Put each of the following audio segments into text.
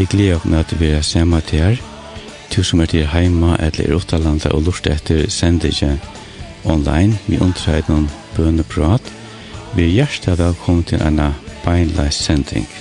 Vi gleder oss med at vi er samme til her. Du som er til heima eller er Rotalanda og lort etter sendingen online. Vi undrer noen bønneprat. Vi er hjertet velkommen til en beinleis sending.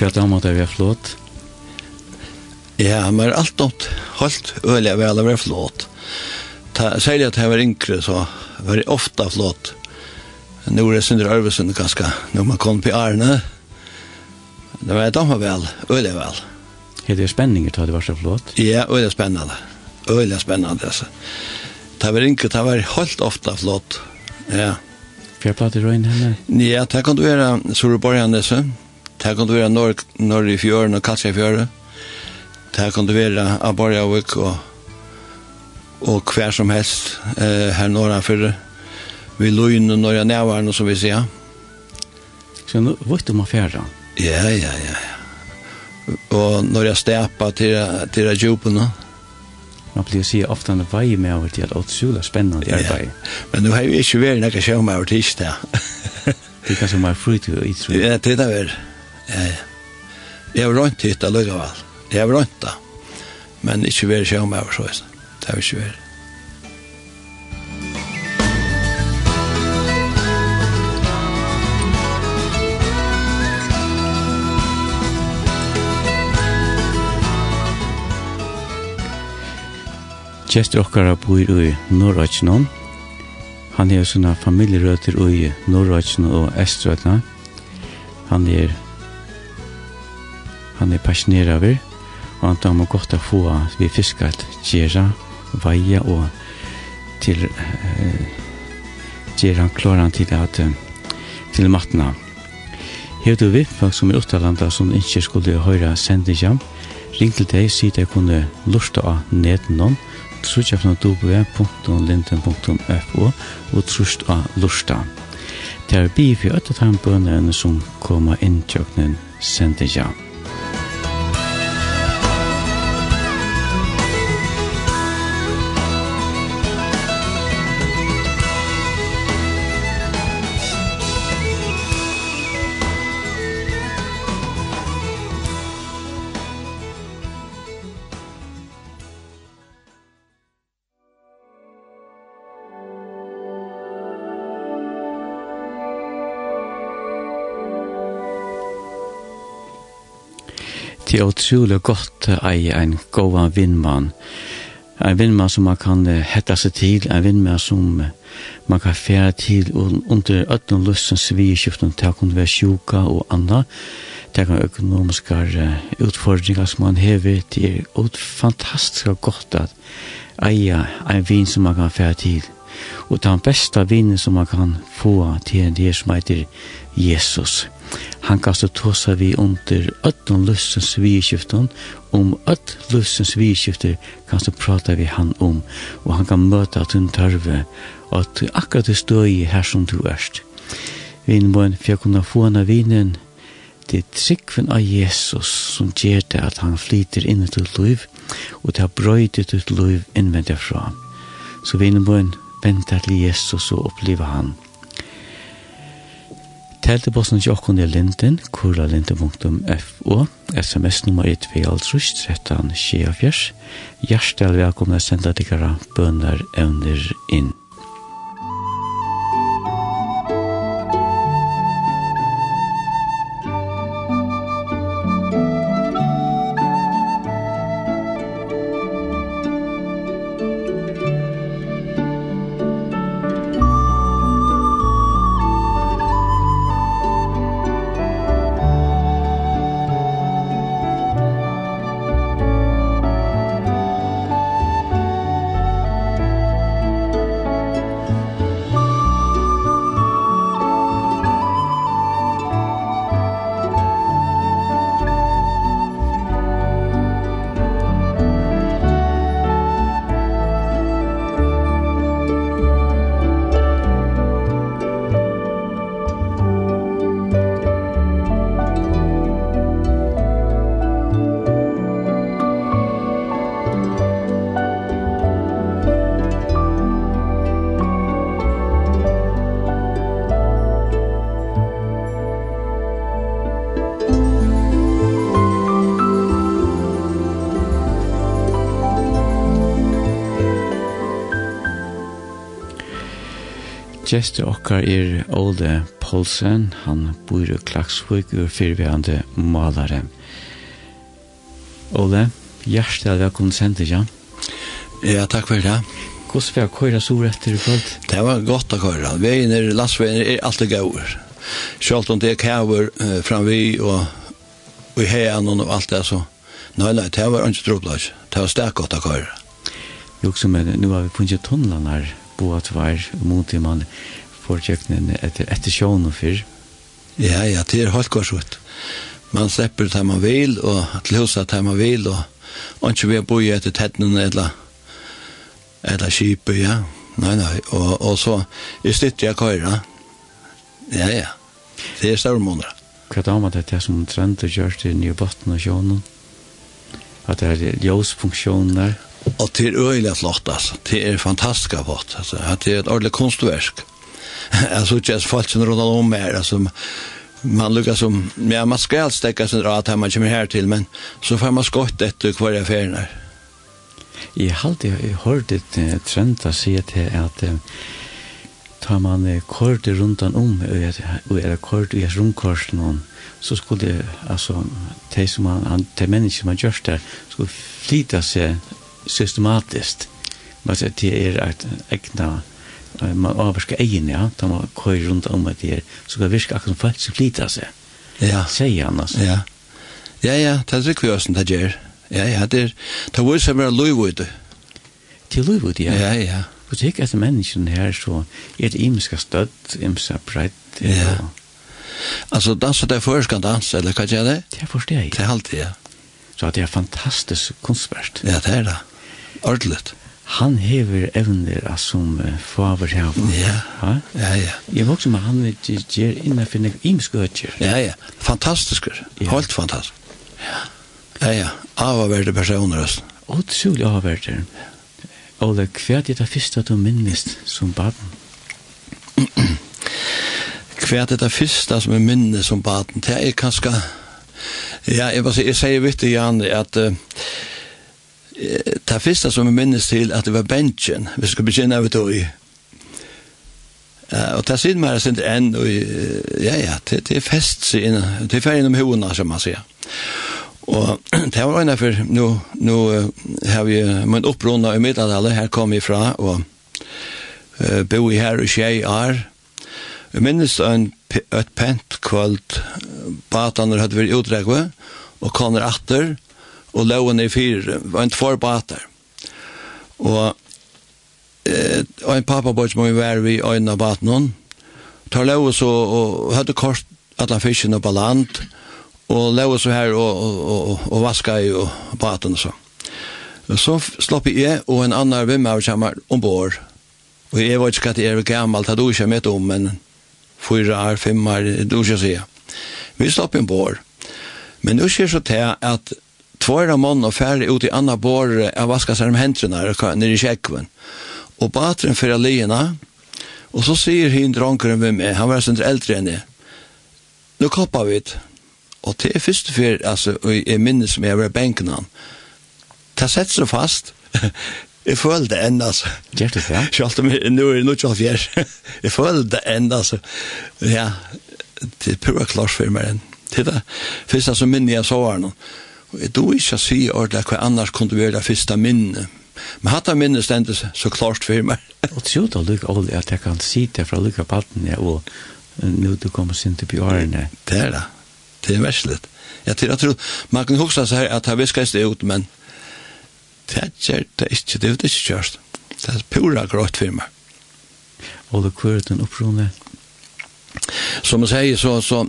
för att han måtte er flott. Ja, men er allt nått holdt öliga vel å være flott. Ta, säg att var yngre så var det ofta flott. Nu är det synder Arvesund ganske, når man kom på Arne. Det var et damer väl, öliga väl. Er det spenninger til at det var så flott? Ja, øyelig spännande. Öliga spännande alltså. Det var yngre, det var holdt ofta flott. Ja. Fjärplatt i röjn henne? Ja, det kan du göra Soreborg så. Det kan du være norr, norr i fjøren og Katsja i fjøren. Det kan du være av Borgavik og, og hver som helst eh, her norranfyrre. Vi løgn og norra nævaren, som vi sier. Så nå vet du om affæra? Ja, ja, ja. Og når jeg stepa til, til djupene. Man blir sier ofte en vei med over til at det åtsula spennende ja, arbeid. Men nu har vi ikke vært nekka sjømmer over tirsdag. det er kanskje mer fritid og ytro. Ja, det er det vel. Ja. Ja. Jeg har rønt hit jeg lukker vel. Jeg har rønt det. Men ikke vært sjøm over så. Det har vi ikke vært. Gjester okkara bor i Norrøtjnån. Han er sånne familjerøter i Norrøtjnån og Estrøtna. Han er han er passioneret over, og han tar må godt å få vi fisker gjerra, veia og til eh, gjerra han klarer han til at til matna. Her du vi, folk som er utalanda som ikke skulle høyra sendingen, ring til deg, si deg kunne lusta av nedenom, trusjafna www.linden.fo og trusjt av lusta. Det er bi for at det er en som kommer inn til åknen sendingen. Det er utrolig godt å eie en god vindmann. En vindmann som man kan hette seg til, en vindmann som man kan fære til under øtten lustens vidskiften til å kunne være sjuka og anna. Det kan økonomiske utfordringer som man hever. Det er fantastisk godt at eie en vin som man kan fære til. Og den beste vinen som man kan få til det som heter Jesus. Jesus. Han kastu tåsa vi under ötten lustens vidskiften, om öll lustens vidskifter kastu prata vi han om, og han kan møta at hun tarve, og at akkurat du støy her som du erst. Vi må en fjekunna få henne vinen, det er tryggven av Jesus som gjør det at han flyter inn i ditt liv, og det har brøydet ditt liv innvendig fra. Så vi må en vente til Jesus og oppleve han. Teltebossen til okken er linden, kuralinde.fo, sms-nummer er 2.13.24. Hjertelig velkommen å sende dere bønner evner inn. Gjester okkar er Ole Poulsen, han bor i Klagsvøk og fyrværende malare. Ole, hjertelig velkommen sendt, ja? Ja, takk for det. Hvordan var køyra så rett til kvöld? Det var godt å køyra. Veien er, lastveien er alltid gauur. Sjalt om det er kæver uh, fram vi og i heian og alt det, så nei, nei, det var ikke troplas. Det var stak godt å køyra. Jo, som er, nu har vi funnet tunnelen her bo at var mot man får kjøkkenen etter, etter sjån og fyr. Ja, ja, det er helt godt Man slipper det man vil, og til huset det man vil, og og ikke vi bo i etter tettene eller, eller kjipet, ja. Nei, nei, og, og så i stytte jeg køyre. Ja, ja, det er større måneder. Hva da med det som trend og gjørs til nye botten og sjånen? At det er ljøsfunksjonen der? Ja Og det er øyelig flott, altså. Det er fantastisk flott, altså. Det er et ordentlig kunstverk. altså, ikke er folk som rundt om her, altså. Man lukkar som, ja, man skal stekka sin rad her man kommer her til, men så får man skott etter hver jeg ferien her. Jeg har alltid hørt et trend å si til at tar man kort rundt om og er kort i romkorsen så skulle det, altså de som man de mennesker som har gjort det skulle flytta seg systematiskt. Man säger att det är att ägna man avvarska egen, ja, då man kör runt om att det är så kan viska att som folk som flytar sig. Ja. Säger han alltså. Ja. Ja, ja, det är riktigt vad som det gör. Ja, ja, det är det var som är lovvud. Till lovvud, ja. Ja, ja. Och det är att människan här så är det imska stöd, imska brett. Ja. Alltså dansa det först kan dansa, eller kan jag det? Det förstår jag. Det är alltid, ja. Så det är fantastiskt konstverk. Ja, det är det ordentligt. Han hever evner som uh, faver her. Ja, ha? ja, ja. Jeg var også med han gjør innenfor en imskøtjer. Ja, ja. Fantastisk. Ja. Helt fantastisk. Ja, ja. ja. Avaverde personer også. Utrolig avaverde. Ole, hva er det første du minnest som baden? hva er det første som er minnes som baden? Det er kanskje... Ja, jeg, bare, jeg sier vitt Jan, at... Uh, det første som jeg minnes til at det var benchen, vi skulle begynne av det i. Uh, og det sier meg sin enn, og ja, ja, det, det er fest seg inn, det er ferdig innom hodene, som man sier. Og det var ene for, nå, nå har vi min opprunda i Middelalder, her kom vi fra, og uh, bo i her og tjei er. Jeg minnes en, et pent kvalt, batanur hadde vært utdregget, og kommer atter, og og loven i fire, var ikke forbater. Og eh, en pappa bort må vi være ved øynene av baten Tar loven så, og hadde kort alle fiskene på land, og loven så her og, og, og, og vaska i og baten og så. Så slapp jeg og en annan vimmer kommer ombord, og jeg vet ikke at jeg er gammel, det er du ikke med om, men fyra år, fem år, det er du skal se. Vi slapp ombord. Men nu skjer så til at tvåra mann og færre ut i anna bor av vaska seg om hendrena nere i kjekven. Og batren fyrir liena, og så sier hin dronkeren ved meg, han var sindre eldre enn jeg, nu koppar vi og det er først fyr, altså, og jeg minnes som jeg var benken han, det sett så fast, jeg føler det enn, altså. Gjert det, ja? Sjalt om jeg, nu er det nok av fjer, jeg føler det enn, altså. Ja, det er pura klart fyrir meg enn. Det er det første som minner jeg så var noen. Og jeg tror ikke å si ordentlig hva annars kunne være det første minnet. Men hatt av minnet stendet så klart for meg. og tro da, Luka, Ole, at jeg kan si det fra Luka Patten, og nå du kommer sin til bjørene. Det er det. Det er verslet. Jeg tror, jeg tror, man kan huske seg her at jeg visker det ut, men det er det ikke, det er ikke kjørst. Det er pura grått for meg. Ole, hva er den opprone? Som jeg sier, så, så,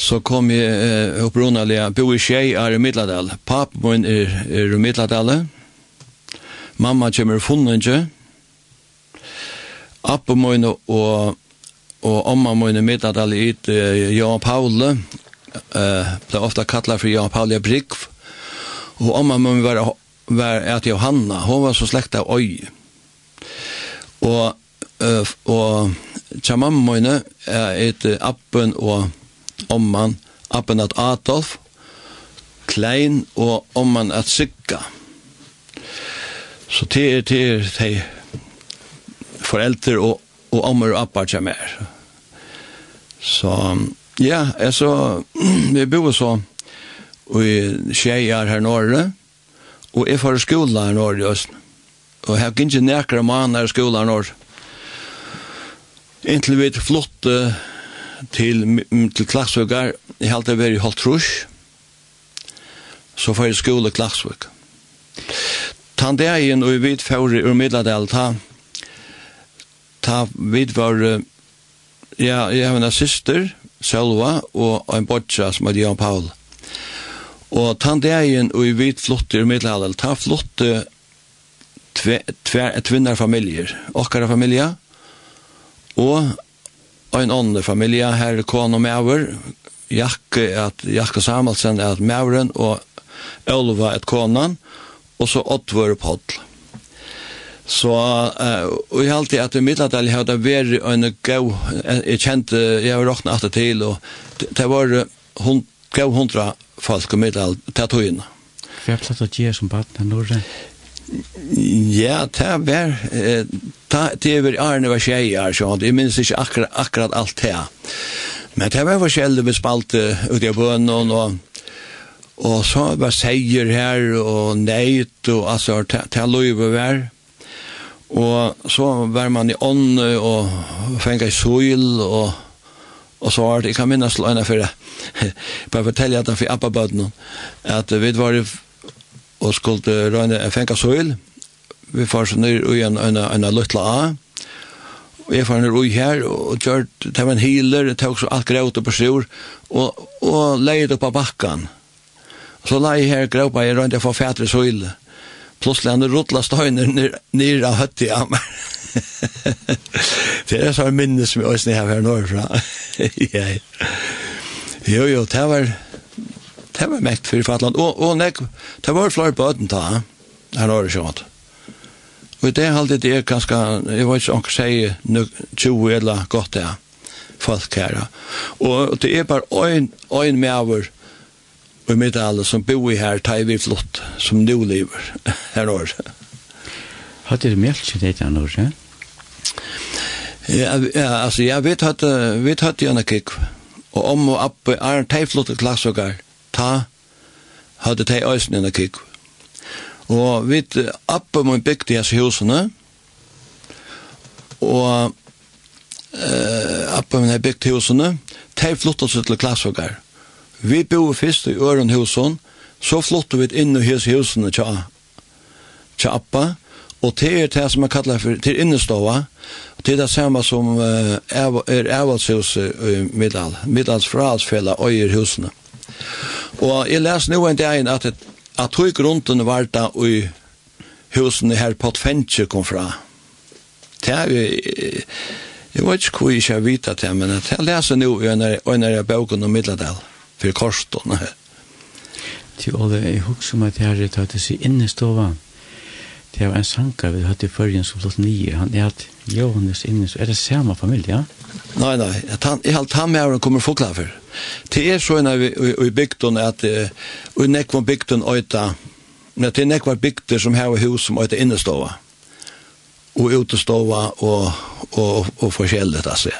så kom jeg eh, opprunnelig, bo i Kjei er i Middeladal. Papp min er, er i Middeladal. Mamma kommer i Funnenje. Appa min og, og amma min i Middeladal i eh, Jan Paule. Eh, ble ofte kattlet for Jan Paule Brygg. Og amma min var, var at Johanna, hun var så slekt av øy. Og, eh, og tja mamma min er et appen og omman appen at Adolf, Klein og omman at Sigga. Så det er det er de foreldre og, og ommer og appar som er. Så ja, altså, vi bor så i tjejer her norre, og jeg får skola her norre just Østen. Og jeg har ikke nærkere mann her skola her norre. Inntil vi flotte til, til Klaksvøkar, jeg halte vært i Holtrus, så får jeg skole Klaksvøk. Tandegin og vi fævri ur Midladel, ta, ta vid var, ja, jeg har en syster, Selva, og en bodja som er Jan Paul. Og tandegin og vi flott ur Midladel, ta flotte tve, tve, tvinnarfamilier, okkara familia, og en annen familie, her kone og maver, Jakke, at Jakke Samuelsen er at maveren, og Ølva er konan, og så Ottvore Poddl. Så uh, og jeg halte at i Middeldal har det vært en gau, jeg kjente, jeg har råkna alltid til, og det var hund, gau hundra folk i Middeldal, det tog inn. Hva er platt å gjøre som baden her nordre? Ja, det var, eh, ta det til Arne var tjejer, så jeg minns ikke akkurat, akkurat alt det. Men det var forskjellig vi spalte ute i bønnen, og, og så var seier her, og neit, og altså, til løyve vær. Og så var man i ånd, og fengt i sol, og, og så var det, jeg kan minnes løgnet for det, bare fortelle at det for Abba-bønnen, at vi var i, og skulle røyne fengt i sol, vi får så ned i en, en, en, en A, og jeg fann ned her, og gjør, det var en healer, det tok så alt grøt og persor, og, og leid opp av bakken. Så la jeg her grøpa, jeg rønte jeg for fætre søyle. Plutselig han rotla støyner nir av høtti av meg. det er så en minne som jeg også har her norrfra. jo, jo, det var, det var mekt fyrir fatland, og, og nek, det var flere bøten ta, her norrfra, Og det er alltid det er ganske, jeg vet ikke om jeg sier 20 eller godt det er folk her. Og det er bare øyn, øyn med over i middelalder som bor i her, tar vi flott, som nå lever her år. Har du meldt seg det den år, ja? Ja, altså, jeg vet at vi tar til Janne Kikv. Og om og opp, er teiflott klassikere, ta hadde tei øysen Janne kikk, Og vi appa mun bygde hans husene, og uh, oppe må bygge husene, de flyttet seg til Klasvågar. Vi bor først i øren husene. så flyttet vi inn i hese husene til, til oppe. og det er det som er kallet for, til inneståa, og det er det samme som uh, er avhaldshuset i Middal, Middals forhaldsfella og i husene. Og jeg leser nå en dag at et at tog grunden var da i husen her på Tfentje kom fra. Det er jo, jeg vet ikke hvor jeg ikke har vite det, men jeg leser nå i en av bøkene om Middeldal, for korstående. Til alle, jeg husker meg til herre, til at jeg seg innestående. det var en sanka vi hadde i førjen som flott nye, han er at Johannes innes, er det samme familie, ja? Nei, nei, jeg har han med her, han kommer forklare for. Det er så vi i bygden at i nekvann bygden øyta men det er nekvann bygder som har hus som øyta inneståa og uteståa og, og, og forskjellet altså.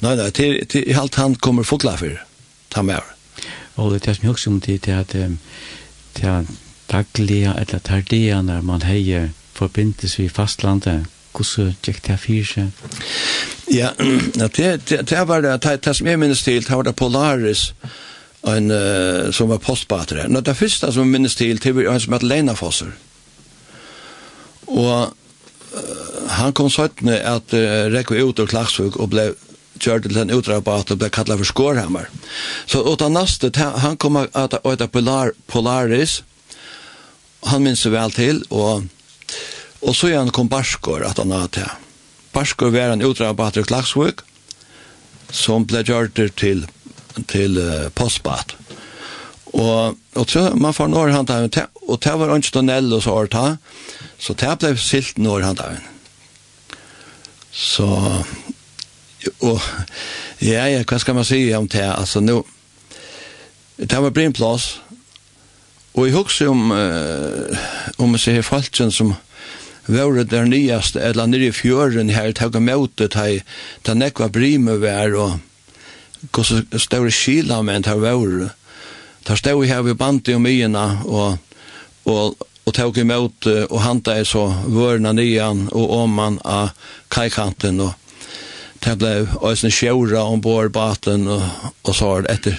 Nei, nei, til, til, alt han kommer fotla for ta med Og det er som jeg også om det er at det er daglige eller tardige når man heier forbindes vi fastlandet hvordan gikk det fyrir seg? Ja, det, det, det var det, det, det som jeg minnes til, det var det Polaris, en, uh, som var postbatere. Nå, det første som jeg minnes til, det var en som heter Lena Fosser. Og uh, han kom sånn at uh, rekke ut av Klagsvug og ble kjørt til en utrabat og ble kallet for Skårhammer. Så og den neste, han kom at, at, Polar, Polaris, han minns vel til, og Og så igjen kom Barskår at han hadde til. Barskår var en utdrag av Patrik som ble gjort til, til uh, postbat. Og, og så man får når han tar, og det var ikke tunnel og så har ta, så det ble silt når han tar. Så, og, ja, ja, hva skal man si om det? Altså, nå, det var brinplass, og jeg husker om, uh, om å se folk som, som, vore der nyast, eller nere i fjøren her, tog og møte, ta nekva brime vær, og gosse større kila men her vore. Ta stod her vi bandi om igjen, og, og, og tog og møte, og hanta er så vørna nyan, og oman av kajkanten, og det ble òsne sjåra ombord baten, og, og så etter,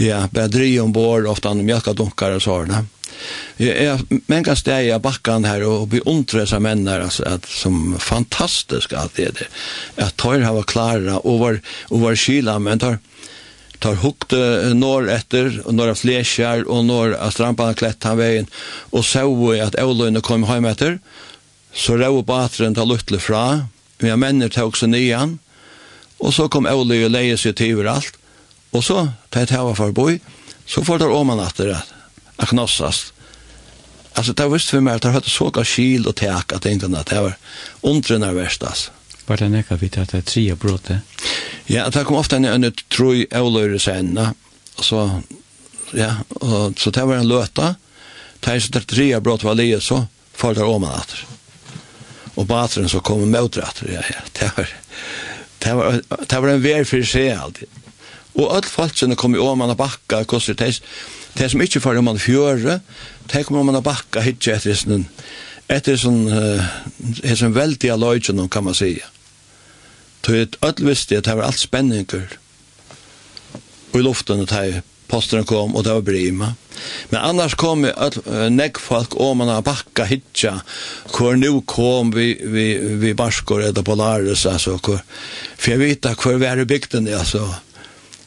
ja, bedri ombord, ofta mjölkadunkar og så, ne? Jag men bakken her, backan här och som menn her, alltså att som fantastiskt att det är det. At tar har klare, och var och var kyla men tar tar hukt norr efter och några og och av strampene klätt han vägen och så vi att Olund kom hem efter så rå på atren tar luttle fra vi har menner til også nyan, och så kom Olund och leie sig till allt och så til det här var förboj så får det om man att det att knossas. Alltså det visste för mig att det hade så såga kyl och täck att det inte att det var ontrunna värst alltså. Var det näka vidt att det er brott bråte? Ja, det kom ofte en en troi euløyre senna, så, ja, och, så det var en löta. det är så det tria brott var lige, så fall der åman atter. Och batren så kom møter atter, ja, ja, det var, det var, det var en vær för sig alltid. Og folk som kom i åman og bakka, kostet det, Det som ikke får om man fjøre, det kommer man å bakke hitje etter sånn, etter sånn, etter sånn veldig aløytjen, kan man si. Så jeg ødel visste at det var alt spenninger i luften at da posten kom, og det var brima. Men annars kom nekk folk om man har bakka hitja, hvor nu kom vi, vi, vi barskor eller polaris, altså, hvor, for jeg vet hver vi er i bygden, altså,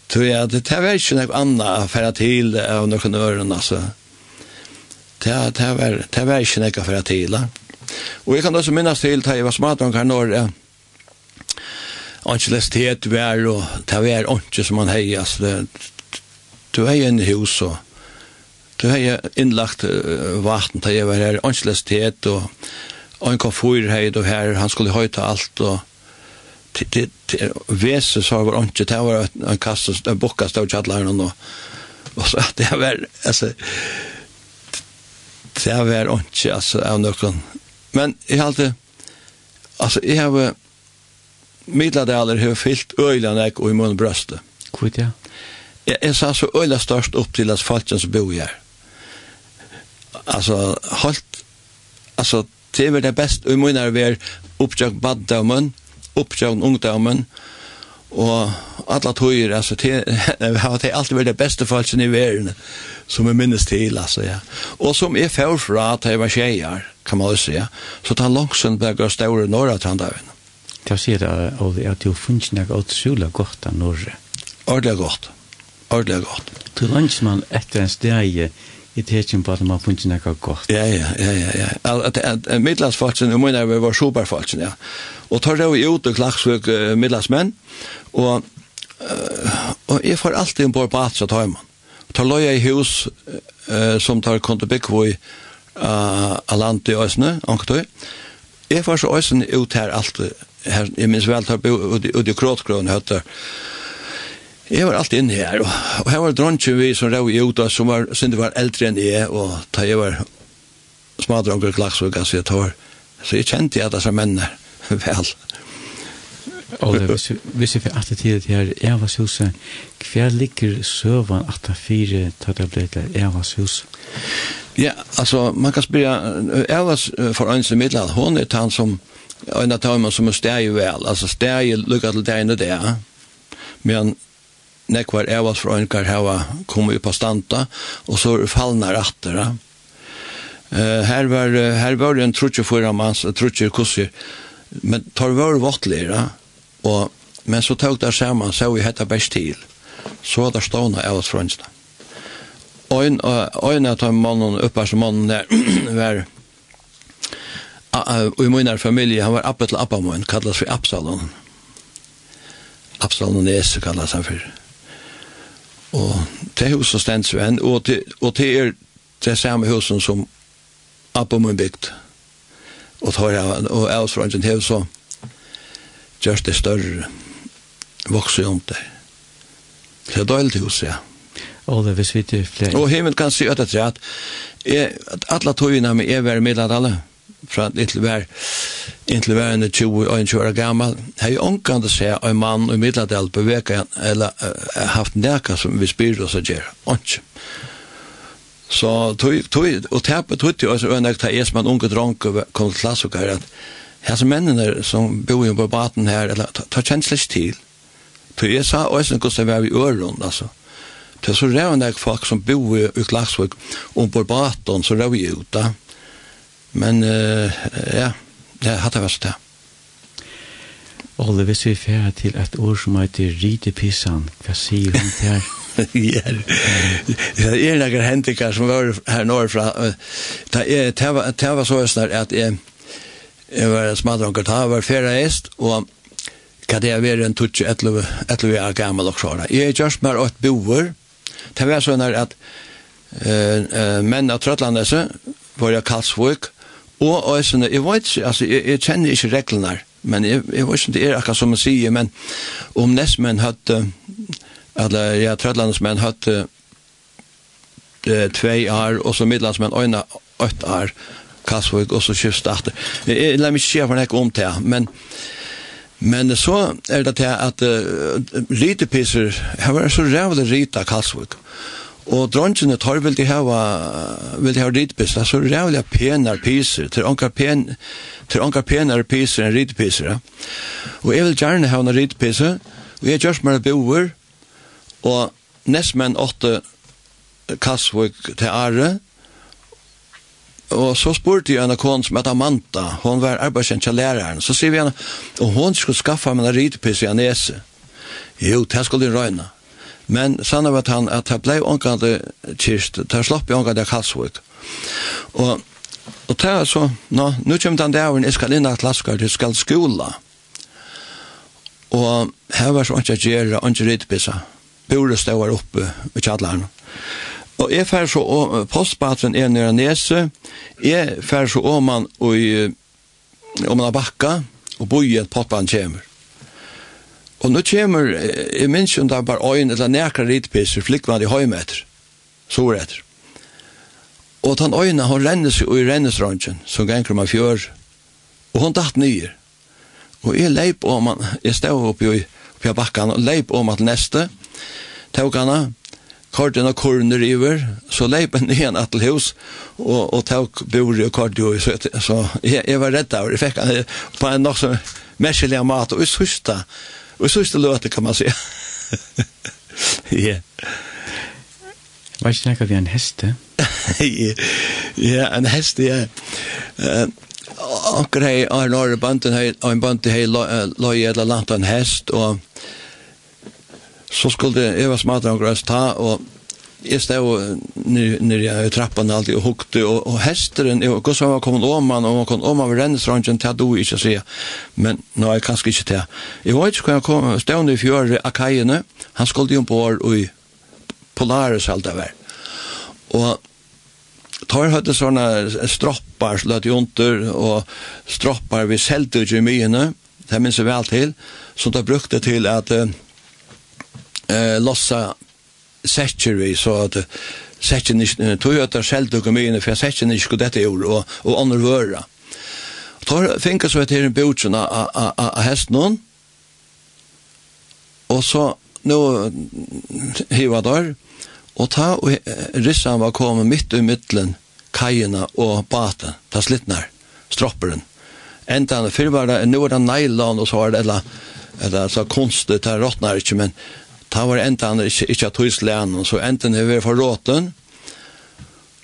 Tror jag det tar var ikke annat för att till av någon öron alltså. Det, det, var, det var ikke noe affæra til, da. Og jeg kan også minnes til, da jeg var smadron her når, ja, ankelestet var, og det var ikke som man hei, altså, det, du hei en hus, og du hei innlagt uh, vatten, da jeg var her, ankelestet, og, og en konfyr heit og her, han skulle høyta alt, og, vese så var inte det var en kasta en bocka stod chatlaren och och så det var alltså det var inte alltså av någon men jag hade alltså jag har middelalder har fyllt öjlan ek och i mun bröste kvitt ja jag är så så öjla störst upp till att falken som bor jag alltså halt alltså det är det bäst i mun är uppjagt mun uppsjøvn ungdommen, og alla tøyer, altså, det har det alltid vært det beste falsen i verden, som jeg minnes til, altså, ja. Og som jeg får fra at jeg var tjejer, kan man også si, ja. så tar langsen bare går større norra trandavn. Det sier det, Olli, at du finnes nok alt sula godt av norra. Ordelig godt. Ordelig godt. Du man etter en steg, i tekin på at man funnet nekka godt. Ja, ja, ja, ja, ja. At, at, at midlandsfalsen, mener vi var superfalsen, ja. Og tar det jo ut og klagsvøk uh, midlandsmenn, og, uh, og jeg får alltid en bort på at så tar man. Tar løya i hus uh, som tar kontobikvoi uh, av landet i Øsne, ankertøy. Jeg får så Øsne ut her alltid, her, jeg minns vel tar ut i Kråtgrøn høtter, Jeg var alltid inne her, og, og her var dronjen vi som rau i Uta, som var, synd var eldre enn jeg, og da jeg var smadronger klagsvig, altså jeg tar, så jeg kjente jeg disse mennene vel. Og det, hvis jeg får alltid tid til her, jeg var huset, hver ligger søvann at det fire tatt jeg ble til jeg var huset? Ja, altså, man kan spyrja, var for øynes i middelen, hun er han som, en av man som er steg vel, altså steg lukket lukka til det ene det, men nekvar evas fra enkar hava kommet upp av standa, og så fallna rattera. Uh, her, var, her var det en trutje fyra mans, trutje kussi, men tar var vattlera, og, men så tog der saman, så vi hetta best til, så var det stående evas fra enkar. Ein ein av de mannen uppe som mannen der var og i min familie, han var appet til Appamoen, kallas for Absalon. Absalon Nes kallas han for. Og det huset stends jo enn, og det, og det er det samme huset som Abba min bygd. Og tar jeg, og jeg også rønnsyn til, så gjørs det større, vokser jo om det. Det er døylig hus, ja. Og det visste vi til flere. Og himmel kan si at det er at, at alle togene med er være middelalderen, fra little vær inntil vær enn 20 og 21 år gammal. Har jo onkan å se en mann i middeldel beveka eller uh, haft nærka som vi spyrir oss å gjera onk så tog tog og tapet tog til oss og enn ta es man unge dronk kom til klass og her at her som mennene som bor på baten her eller ta kjenslig til. Tog jeg sa også en kostar vi i øron altså. Det er så rævende folk som bor i Klagsvøk om på baten, så rævende ut da. Men uh, ja, det har det vært det. Olle, hvis vi fer til et ord som heter Ridepissan, hva sier hun til her? Ja, det er noen hendikker som var her nordfra. Det var så snart at jeg, jeg var smadronker, det var fjerde est, og hva det er en tutsi etter vi er gammel og sånn. Jeg er just mer åt boer. Det var sånn at uh, uh, menn av Trøtlandese, var jeg Karlsvøk, Og, og jeg, jeg vet ikke, altså, jeg, jeg kjenner ikke reglene men jeg, jeg vet ikke det er akkurat som man sier, men om nestmenn hadde, eller ja, trødlandsmenn hadde eh, tvei år, og så midlandsmenn øyne åtte år, Kasvøk, og så kjøst etter. Jeg, jeg lar meg ikke si for det om det, men Men så er det til at uh, rytepisser, her var så rævlig rita Kalsvøk. Og drongene tar vil de hava, vil de hava ridpisla, så rævlig penar piser, til onkar, pen, til onkar penar piser enn ridpiser. Og jeg vil gjerne hava en og jeg gjørs meg boer, og nestmenn åtte kassvøk til Are, og så spurte jeg en kone som heter Amanda, hon var arbeidskjent til læreren, så sier vi henne, og hon skulle skaffa meg en ridpise i Anese. Jo, det skulle hun røyna. Men sanna var han at det blei ångande kyrst, det slapp i ångande kalsvik. Og, og det er så, nå, nu kommer den dæven, jeg skal inn at laskar, jeg skal skola. Og her var så ikke gjerra, ikke rytbissa. Bore ståvar oppe i kjallaren. Og jeg fær så, og postbatren er nere nese, jeg fær så åman og om man har bakka, og boi at potban kommer. Og nå kommer, jeg minns jo da bare øyn eller nekra ritpisser flikkvann i høym etter, sår etter. Og den øyne, hun renner seg i rennesrøntgen, som ganger man fjør, og hun datt nye. Og jeg leip om han, jeg stod oppi i oppi bakkan, og leip om at neste, tog hana, kordin og korner iver, så leip en igjen at til hus, og, og tog bori og kort og så, så jeg, jeg var redd av, jeg fikk han på en nok som merkelig mat, og jeg Och så istället løte, kan man säga. ja. Vad snackar vi en heste? ja, en heste, ja. Eh Anker hei, har nåre banden hei, og en banden hei loj eller lantan hest, og så skulle Eva smadra og grøst ta, og jeg stod nere i trappan alltid og hukte, og, og hesteren, og gos var kommet åman, og man kom åman ved rennesrangen, til du ikke sier, men nå er kanskje ikke til. Jeg var ikke hva jeg kom, stod nere i fjør av kajene, han skulle jo på år i Polaris alt det var. Og tar høyde sånne stroppar, sløt under, og stroppar vi selte ikke i myene, det minns jeg vel til, som de brukte til at eh, lossa setjer vi så at setjen ikke, tog at det selv dukket mye inn, for jeg setjen ikke hva dette gjorde, og, og andre vøra. Tar finnes vi til en bjotsen av hesten hon, og så nå hiva der, og ta og rissan var kommet midt i middelen, kajena og baten, ta slittnar, stropperen. Enda han, fyrr var det, nå var det nylon, og så var det, eller, eller så konstigt, det råttnar ikke, men Ta var enda han ikke, ikke at hos lenen, så enten er vi for råten,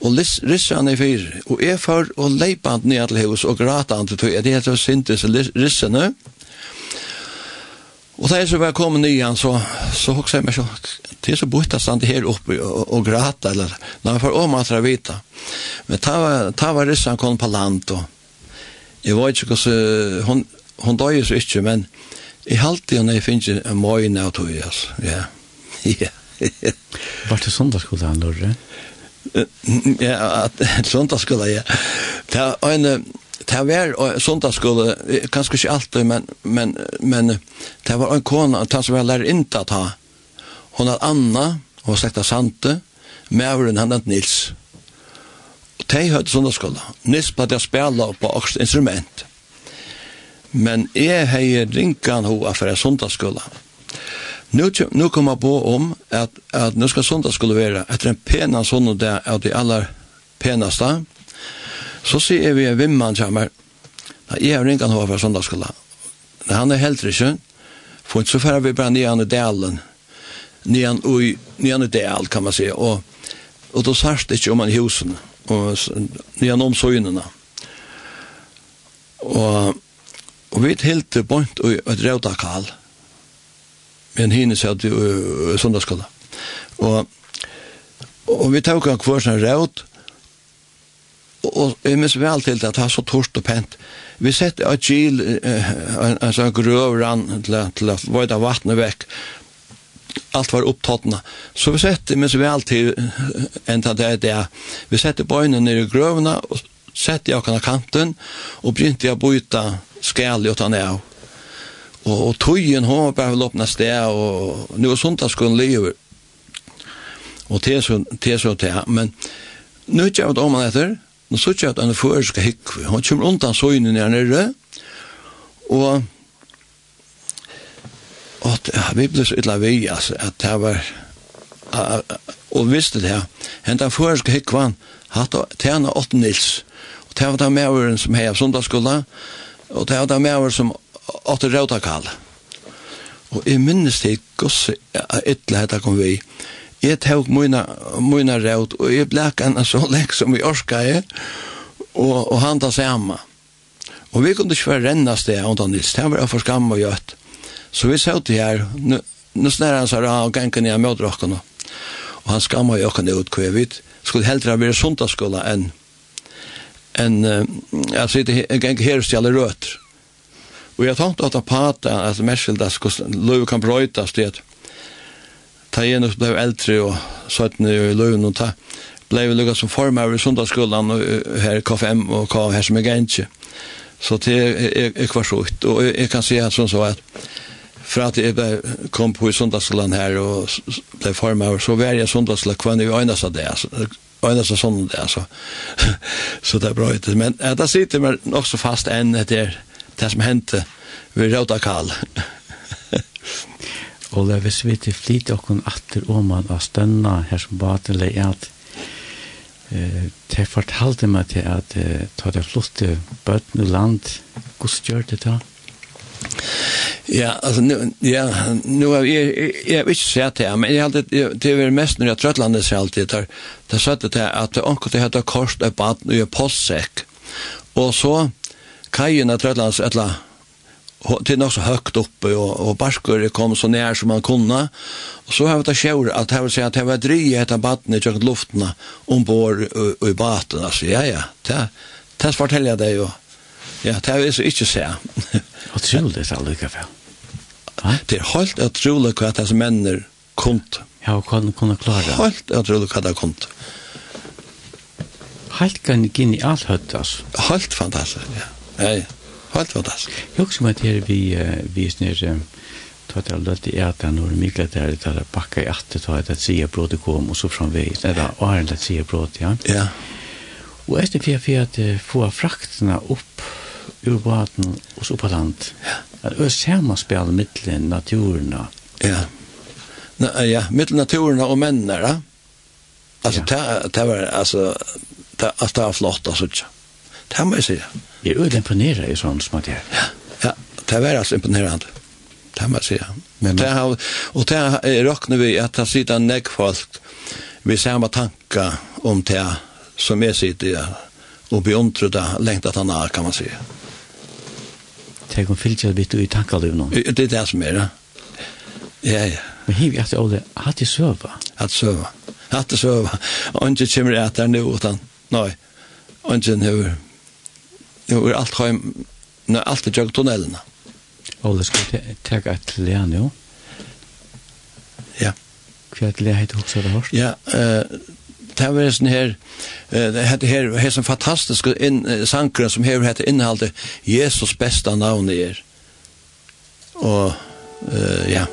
og rissene i fyr, og er for å leipa han ned til hos og grata han til tog, det heter syntes rissene, Og da jeg så var kommet nyan, så, så hoksa jeg meg så, det er så bort at han her oppe og, og grata, eller, la meg for om at jeg vita. Men ta var, ta var rissan kom på land, og jeg var ikke, hos, hon, hun døy så ikke, men Jeg halte jo når jeg finner en morgen av tog, altså. Ja. Ja. Var det søndagsskolen han lørte? Ja, søndagsskolen, ja. Det var en... Det var søndagsskolen, kanskje ikke alltid, men, men, men det var en kone, det som jeg lærte ikke å ta. Hun hadde Anna, hun var slekta av Sante, Mævren, han er Nils. Og de hørte søndagsskolen. Nils ble det å spille på også instrument men jeg har rinkan hoa for en sundagsskola. Nu, nu kom jeg på om at, at nu skal sundagsskola være etter en pena sånn det av de aller penaste. Så sier vi en vimman meg, nei, jeg har rinkan hoa for sundagsskola. Nei, han er helt ikke, for så færre vi bare nian i delen, nyan ui, i del kan man si, og, og då sørst ikke om han i husen, og nian om søgnene. Og Og vi hilte bort og et rauta kall. Men henne satt vi i. Og, og vi tok han kvar sånn raut, og jeg minns vel til det at det var så torst og pent. Vi sett et gil, en, en sånn grøv rann til, til å vajda vattnet vekk. Alt var opptattna. Så vi sett, jeg minns vel til en av det det vi sett bøyne nere i grøvna, og sett jeg kan kanten, og begynte jeg å byta skal utan ned. Og, og tøyen har bare vel åpnet sted, og nå er sundagsskolen lever. Og det er så det, så til, men nå er det ikke om han etter, nå er det ikke at han er først skal hikke. Han kommer undan søgnen her nere, og at vi ble så ytla vi, altså, at det var, og visste det her, hentan først skal hikke han, hatt å tjene åtte nils, og det var det med som hei av sundagsskolen, og Og det er med over som åtte rådakall. Og jeg minnes det ikke ytla hette kom vi. Jeg tog mine, mine råd, og jeg blek en så lek som vi orska jeg, og, og han tar samme. Og vi kunne ikke være rennast det, og Nils, det var for skam og gjøtt. Så vi sa til her, nå nu snær han sara og ganga ned mot rokkene. Og han skamma jo okkene ut kvevitt. Skulle heldre være sundagsskola enn en alltså det en herstjälle röt. Och jag tänkte att apata alltså mäskilda skulle löv kan brötas det. Ta igen och blev äldre och så att nu i löven och ta blev Lucas som formar i söndagsskolan och här KFM och K här som är gänge. Så det är är kvar ut. och jag kan säga att som så att för att jag kom på i söndagsskolan här och blev formar så var jag söndagsskolan kvar nu i ena så där öna så sånn det, så. Så det er bra ut men det sitter men också fast än det det som hände vid Rauta Karl. Och det hvis vi til flit och kun åter om man att stønna här som baten lä att eh det fortalte mig till att ta det flotte bøtten land. Gustgjørte det Ja, alltså nu ja, nu har jeg, jag har ikke sett det men jeg har alltid, det är mest mest när jag seg alltid det där satt det att onkel det heter kost ett baden og postsekk, Och så kajen att tröttlands alla till något så högt uppe och, og barskur kom så nära som man kunde. Och så har vi det själv att jeg vil si att jeg var dryg ett baden i tjökt luftene, ombord og, och i baten. Alltså, ja, ja, det, det forteller jag deg jo, Ja, det er så ikke se. Og trolig det er lykke for. Det er helt at trolig hva disse mennene kunt. Ja, og kunne, kunne klare. Helt utrolig trolig hva de kunt. Helt kan ikke inn i alt høyt, altså. Helt fantastisk, ja. Nei. Helt fantastisk. Jeg husker meg til vi, vi snir, Ta det alltid i at han var mykla der, da det bakka i at det tog et sida brot kom, og så framvegis, det var åren et sida brot, ja. Ja. Og etter fyrir fyrir at få fraktene opp ur baten og så på land. Ja. At det er samme spil mittlen naturen. Ja. Na, ja, mittlen naturen og mennene, da. Altså, ja. det, det var, altså, det, altså, det var flott, altså, ikke. Det må jeg si. Jeg er imponeret i sånn som at jeg. Ja, ja, det var altså imponerende. Det må jeg si. Men, det har, og det har råkner vi at det sitter nek folk vi samme tanker om det som jeg sitter ja. og beundrer det lengt at han er, kan man si. Ja til å fylse litt i tankalivet nå. Det er det som er ja. Ja, ja. Men hiv jeg til Ole, hatt i søva? Hatt i søva. Hatt i søva. Ongen kommer jeg etter nå, utan, nei, ongen hever, hever alt heim, nei, alt i jøg tunnelene. Ole, skal vi tega et lea nå? Ja. Hva er et lea heit hos er det hørst? Ja, eh, det var sånn her, det heter her, det er sånn fantastisk sankeren som hever heter innholdet Jesus besta navn er. Og, ja.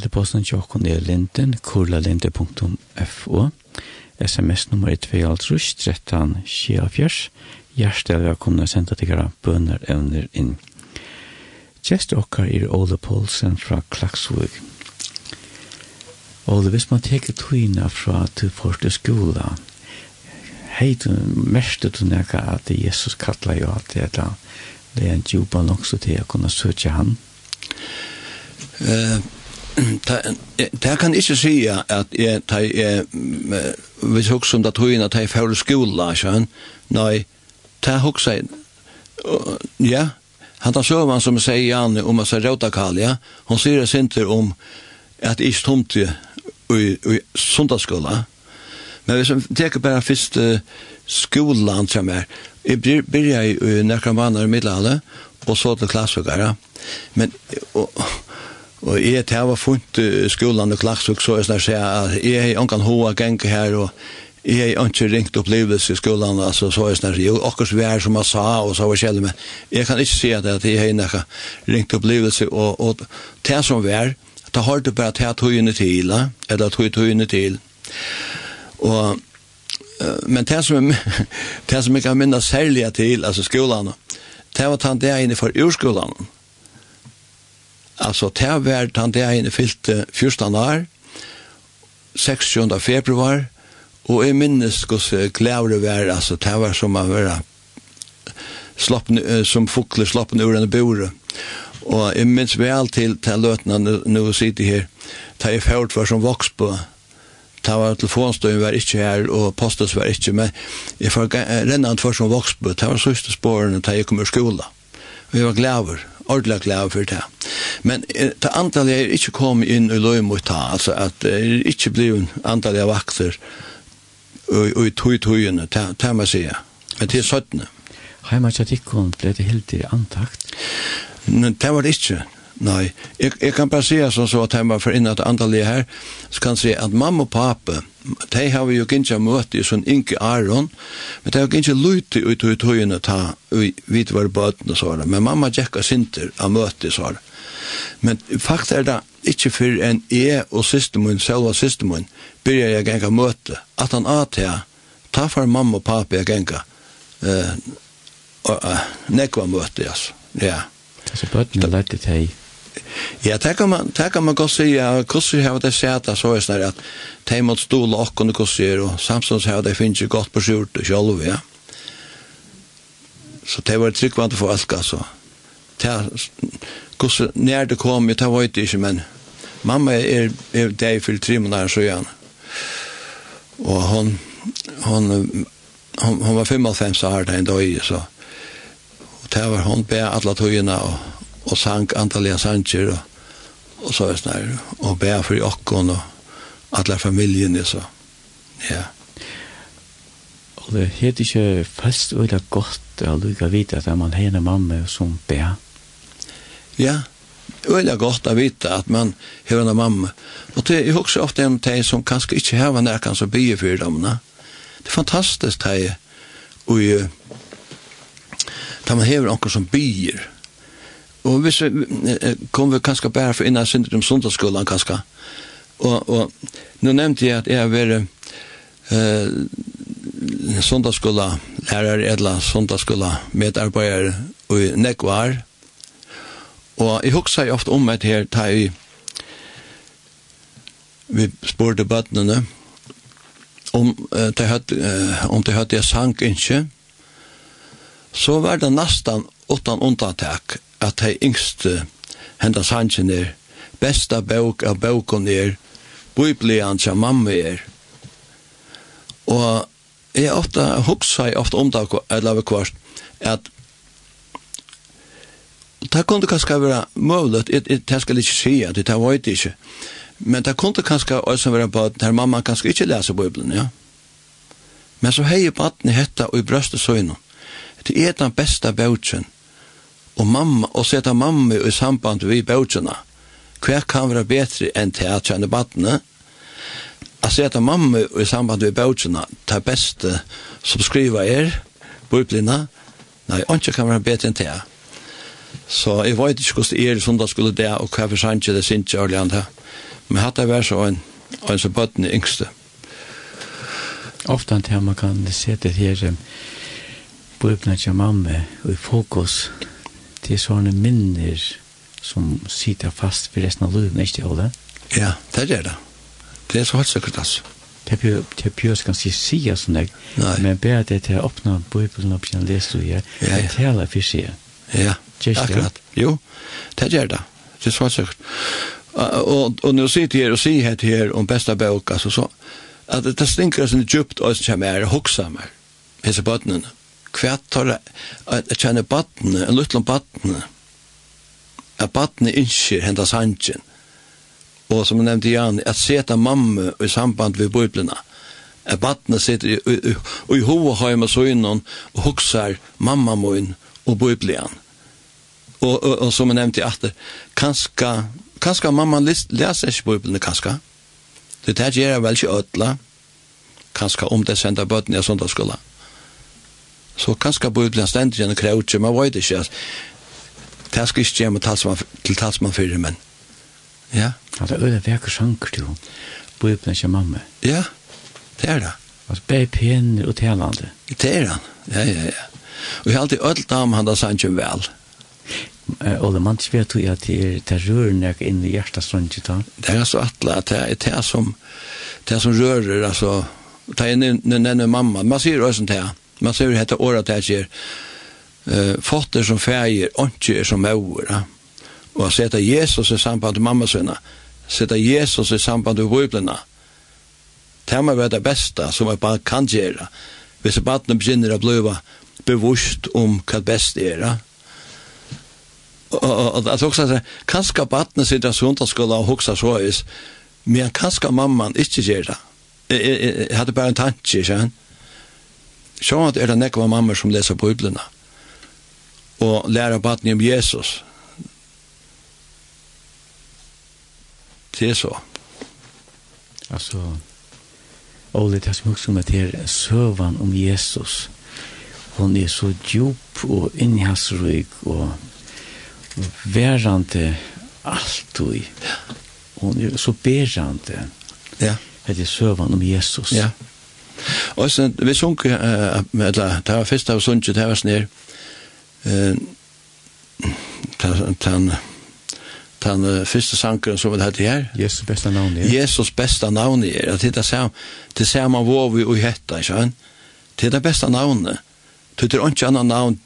Meldeposten til åkken er linden, kurlalinde.fo. SMS-nummer er 2.5, 13, 24. Hjertelig velkomne kunne sende til dere bønner evner inn. Gjest okkar er Ole Poulsen fra Klaksvig. Ole, hvis man teker tøyna fra til første skola, hei du, merste du nekka at Jesus kallar jo alt det da, det er en djupa langst til å kunne søtja han? Eh, uh Det kan ikke si at jeg, jeg, hvis jeg husker om det tog inn at jeg fører skola, skjøn, nei, det husker jeg, ja, han tar søvann som sier Janne om at jeg råta kalja, hun sier det sinter om at jeg ikke tomte i, i sundagsskola, men hvis jeg teker bare først uh, skolan som er, jeg begynner i uh, nekker i middelhavet, og så til klassvøkere, men, og, Og jeg til var funnet skolen og klagsuk, så jeg snart sier at jeg har ikke hoa geng her, og jeg har ikke ringt opplevelse i skolen, altså så jeg snart sier, og akkurat vi er som jeg sa, og så var kjell, men jeg kan ikke si at jeg har ikke ringt opplevelse, og, og det som vi er, det har du bare tatt høyene til, eller tog høyene til. Og men det som det som jeg kan minne særlig til, altså skolen, det var tatt det inne for urskolan, altså til hvert han det ene fylte 14 år, 16. februar, og jeg minnes hvordan glævre var, altså det var som man var slappen, som fukler slappen ur en bore. Og jeg minns vel til, til løtene nå sitter her, da jeg fjort var som voks på, ta var telefonstøyen var ikke her, og postes var ikke, men jeg får rennant for som voksbø, ta var sørste spårene ta jeg kom ur skola. Vi var glæver, ordentlig glad for det. Men det antallet er ikke kommet inn i løy mot det, altså at det er ikke blivet antallet av vakter og i tog-togene, det er man sier. Men til 17. Heimatjatikken ble det helt i antakt? Nei, det var det ikke. Nei, jeg, jeg kan bare si som så at jeg var for innan at andalige her, så kan jeg si at mamma og pape, de har vi jo ikke møtt i sånn inke Aron, men de har ikke lyttet ut i tøyene ta, vidt var bøten så var det, men mamma gikk og sinter av møte så var. Men faktisk er det ikke for en jeg og systemun, selva systemun, byrja jeg genga møte, at han at jeg, ta for mamma og pape jeg genga, uh, uh, nekva møte, altså, ja. Så bøtene lærte til Ja, det kan man, det kan man godt si, ja, hvordan har det sett det så er snarare at de mot stola och kunde kurser og samtidig har det finnes godt på skjort og kjølv, ja. Så det var tryggvande for alt, altså. Det kurser, när det kom, jeg tar inte ikke, men mamma er, er deg for tre måneder, så igen. Og hon, hon, hon, hon var 55 år da en dag, så. Og det var hon be alle togene, og og sang antalliga sanger og, og så er snar og bæ for okkon og alle familien så ja og det heter ikke fast og det er godt å lukke vite at man har en mamma som bæ ja Øyla godt å vite at man har en mamma. Og det er også ofte en teg som kanskje ikke har en nærkant som bygger for dem. Det er fantastisk teg og da man har noen som byr Og hvis vi kom vi kanskje bare for innan synder om sundagsskolen kanskje. Og, og nå nevnte jeg at jeg har vært uh, sundagsskolen lærer eller sundagsskolen medarbeider i Nekvar. Og jeg husker jeg ofte om et her da jeg vi spurte bøttene om uh, de hørte eh, om de hørte jeg sank ikke så var det nesten utan undantak at de yngste hendan sangen er besta bøk av bøkon er biblian som mamma er. Og jeg ofta hugsa jeg ofta om det eller av kvart at det kunne kanskje være mulig det skal jeg ikke si at det var ikke men det kunne kanskje også være på at her mamma kanskje ikke leser bibelen ja. Men så heier baden hetta og i brøstet søgnen det er den besta bøkken og, mamma, og seta mamma i samband vi bøtjene. Hva kan være bedre enn til at kjenne badene? A seta mamma i samband vi bøtjene, ta beste som skriver er, bøyblina, nei, ikke kan være bedre enn til at. Så jeg vet ikke hvordan er det som da skulle det, og hva for sant det synes ikke ordentlig an det. Men hatt det vært så en, en som bøtten er yngste. Ofte an det man kan se det her, bøyblina til mamma i fokus, det er sånne minner som sitter fast for resten av livet, ikke det, Ja, det er det. Det er så helt sikkert, altså. Det er det pjøs ganske sida som deg, men bare det til å åpne bøybelen opp igjen, lese du her, det er tale for sida. Ja, akkurat. Jo, det er det. Det er så helt sikkert. Og, og når jeg sitter her og sier her til her om besta bøk, altså så, at det stinker sånn djupt og som kommer her og hokser meg, hese bøttene. Kvært tar at jeg kjenner badne, en luttel om. At badne innskjer henda sangen. Og som jeg nevnte Jan, at seta mamma i samband med bøyblina. At badne sitter i i, i, hoa heima søgnen og hoksar mamma moin og bøyblian. Og, og, og som jeg nevnte at kanska, kanska mamma leser ikke bøyblina kanska. Det her gjør jeg vel ikke ødla. Kanska om det sender bøtene i søndagsskolen så kanskje Bibelen stender igjen og krevde, man vet ikke at det skal ikke gjøre talsmann, til talsmann for men ja. Ja, det er øyne vekker sanker til Bibelen ikke mamma. Ja, det er det. Altså, bare pener og talande. Det er han, ja, ja, ja. Og jeg har alltid ødelt om han da sanker vel. Og det man ikke vet jo at det er det rørende jeg inn i hjertet sånn ikke da. Det er så atle at det er det som det som rører, altså, det er nenne mamma, man sier også det her, Man ser hetta året det ser eh fotter som färger inte er som mor. Och att sätta Jesus i samband med mamma sina. Sätta Jesus i samband med biblarna. Tema var det bästa som man bara kan göra. Hvis barnen begynner å bli bevisst om vad bäst är. Och at också säga, kanskje barnen sitter i söndagsskola och huxar så vis, men kanskje mamman inte gjør det. Jag hade bara en tanke, känner Sjånt er det nekva mammer som leser bøyblina og lærer baden om Jesus. Det er så. Altså, Ole, det er som også med her, søvan om Jesus. Hon er så djup og innhjasrøyg og verande alltid. Hon er så berande. Ja. Det er søvan om Jesus. Ja. Og så vi sunk, eh eller det var fyrst av sunket, det var snær. Eh snir, den den første sankeren som det heter her. Jesus besta navn er. Jesus besta navn er. Det er sam, det man hvor vi og hetta, ikke sant? Det er det beste navnet. Det er ikke annet navn.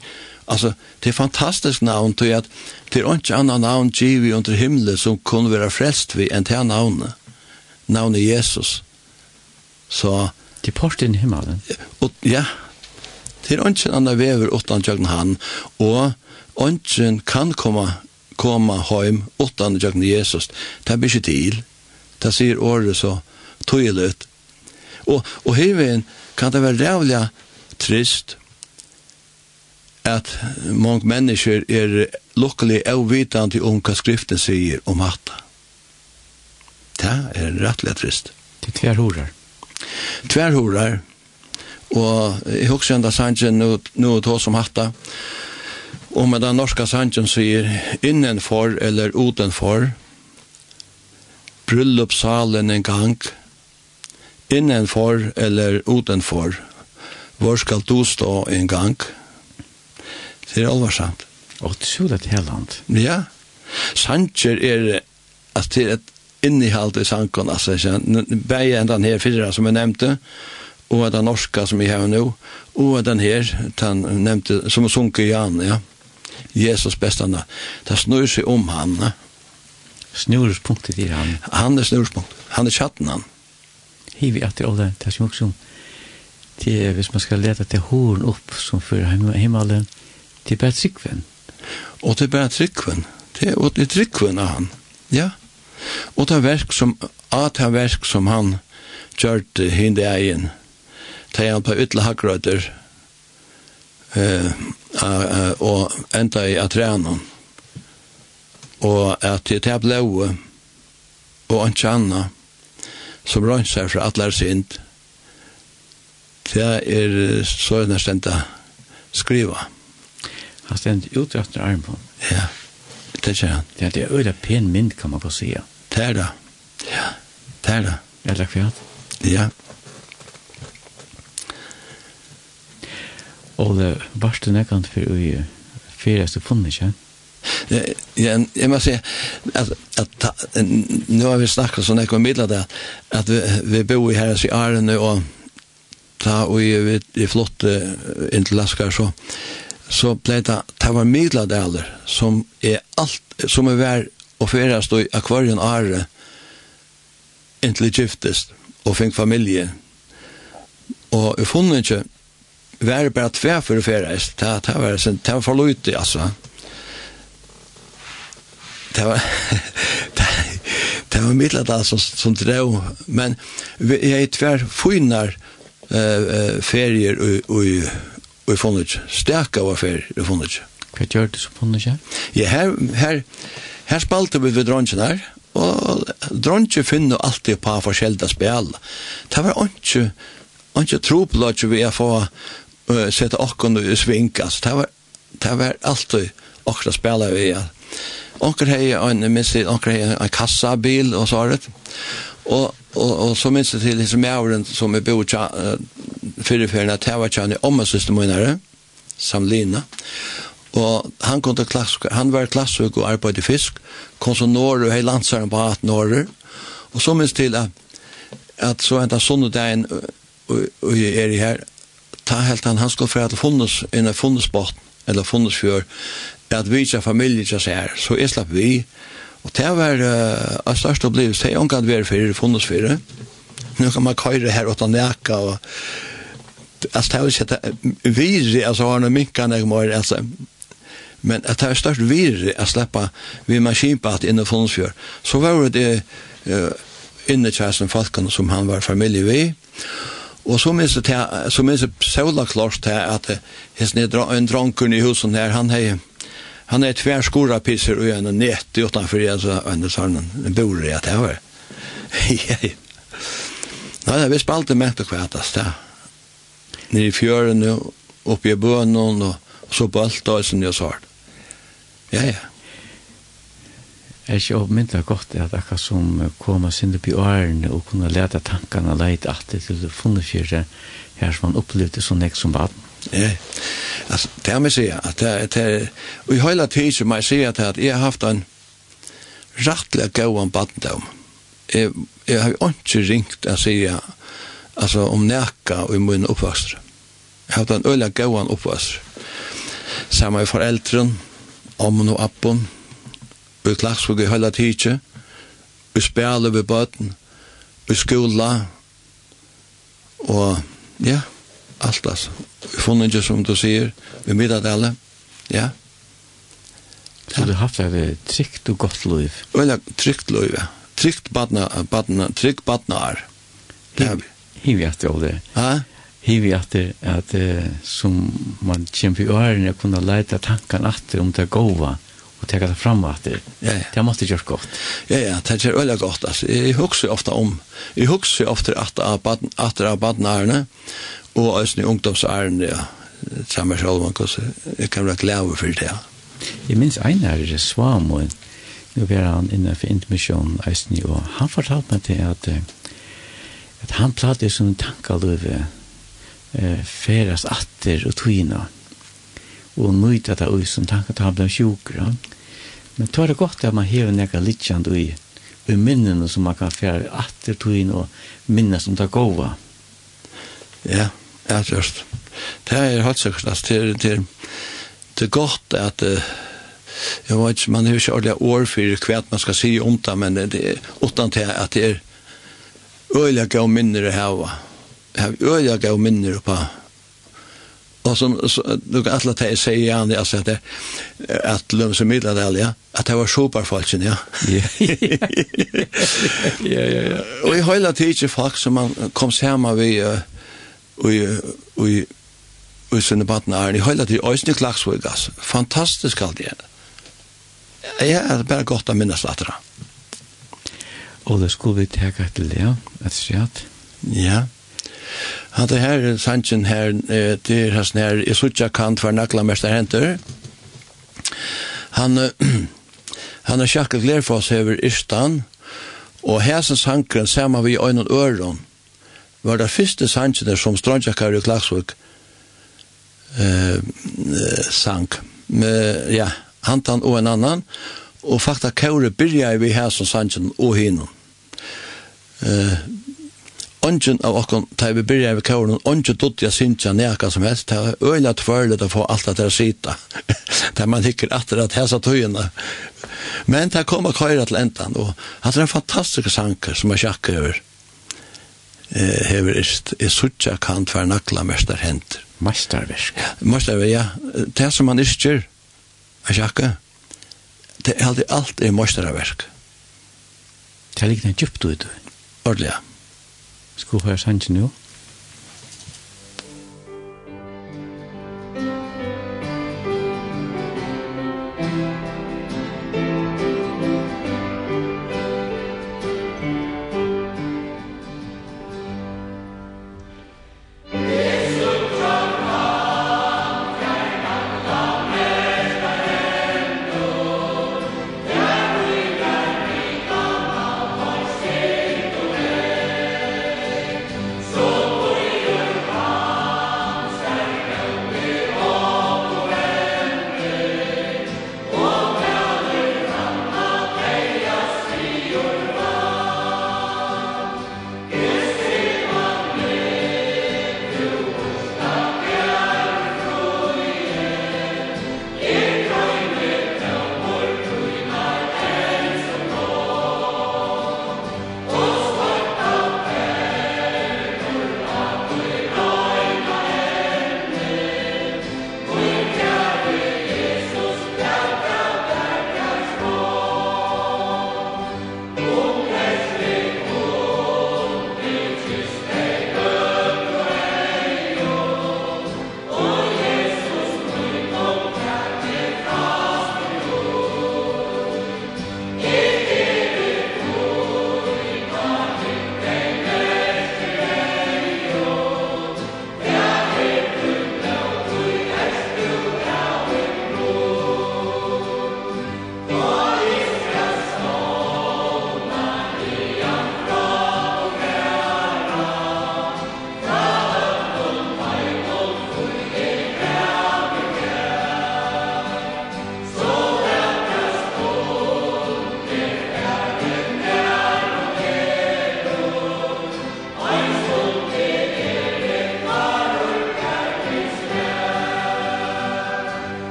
Altså, det er fantastisk navn, til at det er ikke annet navn givet under himmelen som kunne være frelst vi enn til navnet. Navnet Jesus. Så Til porten i himmelen? Og, ja, Det er ønsken anna vever utan tjøkken han, og ønsken kan komme, komme hjem utan tjøkken Jesus. Det blir ikke til. Det sier året så tydelig. Og, og herveien kan det være rævlig trist at mange mennesker er lukkelig avvitande om hva skriften sier om hatta. Det er rettelig trist. Det er hurrar. Tvärhorar. Och jag husker enda sangen nu, nu to då som hatta. Och med den norska sangen sier innenfor eller utenfor. Bryllupsalen en gang. Innenfor eller utenfor. Hvor skal du stå en gang? Det er alvarsamt. Og det er så det hele land. Ja. Sanger er at det er et innehalt i sankon, altså, begge enn den her fyra som jeg nevnte, og den norska som vi har nu, og den her, den nevnte, som sunker Jan, ja. Jesus bestande. Det snur seg om han. Snurspunktet i han. Han er snurspunkt. Han er chatten han. Hivi at det det som också, det är, hvis man ska leta till horn upp som för himmelen, det är bara tryggven. Och det är bara tryggven. Det är, och det är tryggven av han. Ja. Og ta verk som, at ta verk som han kjørt hindi egen, ta han på ytla hakkrøyder, eh, og enda i atrenan, og at det er blåe og en tjanna, som rønser fra atler sint, det er så enn stenda skriva. Han stendt utrettet armen. Ja. Yeah ikke han. Ja, det er øyla pen mynd, kan man få si. Det er det. Ja, det er det. Ja, det er kvart. Ja. Og det var det nekkant for å fyra du funnet ikke? Ja, jeg må si at, at nå har vi snakket sånn ekko midler det, at vi, vi bor i herres i Arne og ta og vi, vi flott inn til Laskar så så ble det, det var midladeler som er alt, som er vær og ferast i akvarien are inntil giftest og fink familie og jeg funnet ikke vær bare tve for ferast det, det var, det var for lute altså. Det var det var midladel som, som drev men jeg er tver fynar eh, ferier og, og og jeg funnet ikke. Stek av affær, jeg funnet ikke. Hva gjør du så funnet ikke? Ja, her, her, her spalte vi ved dronjen her, og dronjen finner alltid på forskjellige spill. Det var ikke, ikke tro på troplatt vi er for uh, sette åkken i svinkas. Det var, det var alltid åkken spiller vi er. Onker hei, minst, onker hei, en kassabil og så har det. Og Og, og så minns det till liksom även som är bor uh, för för när det var i om min Samlina Og han kom til klass han var klassök og arbetade fisk kom så norr og hei landsaren på at norr Og så minns til at, at så ända sondagen og, och er i her, ta helt han han skulle fra att funnes en funnesbort eller funnesfjör at vi familjer så här så jeg slapp vi Og det var uh, av største opplevelse. Jeg har ikke vært for det, funnet for. Nå kan man køyre her åtta næka og altså det er jo ikke det virri, altså har noe minkan jeg må altså men at det er størst virre å slippe vi maskinbad inn i Fondsfjør så var det uh, inne kjæresten Falkan som han var familie vi og så minns det så minns det så klart til at hans nedra en dranken i husen her han hei Han er tvær skora pisser og en nett utanfor det så en sånn en bor i at det var. Nej, vi spalte med på kvartas där. Nere i fjøren og oppe i bønnen og, så på alt det som jeg sa. Ja, ja. Jeg er ikke oppmyndet godt at akkurat som koma sinde på årene og kunne lete tankene leit det til det funnet her som man opplevde sånn nek som baden. Ja. Alltså det här med sig att det det och i hela tiden man ser att att jag har haft en rättliga gåan barndom. Jag jag har inte ringt att säga alltså om näka och i min uppväxt. Jag har haft en öliga gåan uppväxt. Samma med föräldren, om och appen, i klassvåg i hela tiden, i spela vid böten, i skola, og ja, alt altså funnet ikke som du sier, vi ved alle, ja. Så du har haft et trygt og godt liv? Veldig trygt liv, ja. Trygt badna, badna, trygt badna er. badnar. Hivi at det olde. Ha? Hivi at det at som man kjemper i årene kunne leite tankan at om det gova og teka det fram at det. Ja, ja. Det måtte gjøre godt. Ja, ja, det er veldig godt. Altså. Jeg husker ofte om, jeg husker ofte at det er badna badnarene, og æsni ungdomsæren, ja, samme sjálf, man kan, jeg kan være glad for det. ja. Jeg minns ein er Svamoen, nu var han inne for intermission æsni, og han fortalte meg til at, at han platt sånne tanker tankaløve, eh, feras atter og tvina, og nøyta det ut som tanket han ble sjukker, ja. Men tar det godt at man hever nekka litjand i, i minnen som man kan fjerde atter tog inn og minnes om det gode. Ja. Yeah just. Det er helt sikkert, det er, det er, det er godt at, uh, jeg vet ikke, man har ikke ordentlig år for hva man skal si om det, men det er utan til at det er øyelig gav minner å hava. Øyelig gav minner på Og som du kan alle ta i seg igjen, altså at det at løm som middeladel, ja, at det var soparfalsen, ja. Ja, ja, ja. Og i høyla tid ikke folk som man kom sammen ved, uh, og og og sinne baden er i høyla til øysne klagsvøygas. Fantastisk alt det. Jeg er bare godt å minnes latra. Og det skulle vi teka til det, et sjat. Ja. Han det her, sannsyn her, det er hans her, i suttja kant for nakla mester henter. Han, han er sjakkel glerfoss hever Istan, og hesens hankren, saman vi i øynene øren, var det første sangene som Strøndjakar i Klagsvik eh, sang. Med, ja, hantan og en annan, og fakta kaure byrja vi her som sangene og hinnom. Eh, Ongen av okkon, da vi byrja vi kauren, ongen dutt jeg synsja neka som helst, det er øyla tvørlet å få alt at det er sita, der man hikker atter at hesa tøyina. Men det kom a køyra til endan, og at det er en fantastisk sanker som er sjakker over eh, hever ist, er suttja kan tver nakla mestar hent. Mestarverk? Mestarverk, ja. Det som man istjer, er sjakka, det er alltid alt er mestarverk. Det er likt en djupt ut. Ordelig, ja. Skulle høre sannsyn jo?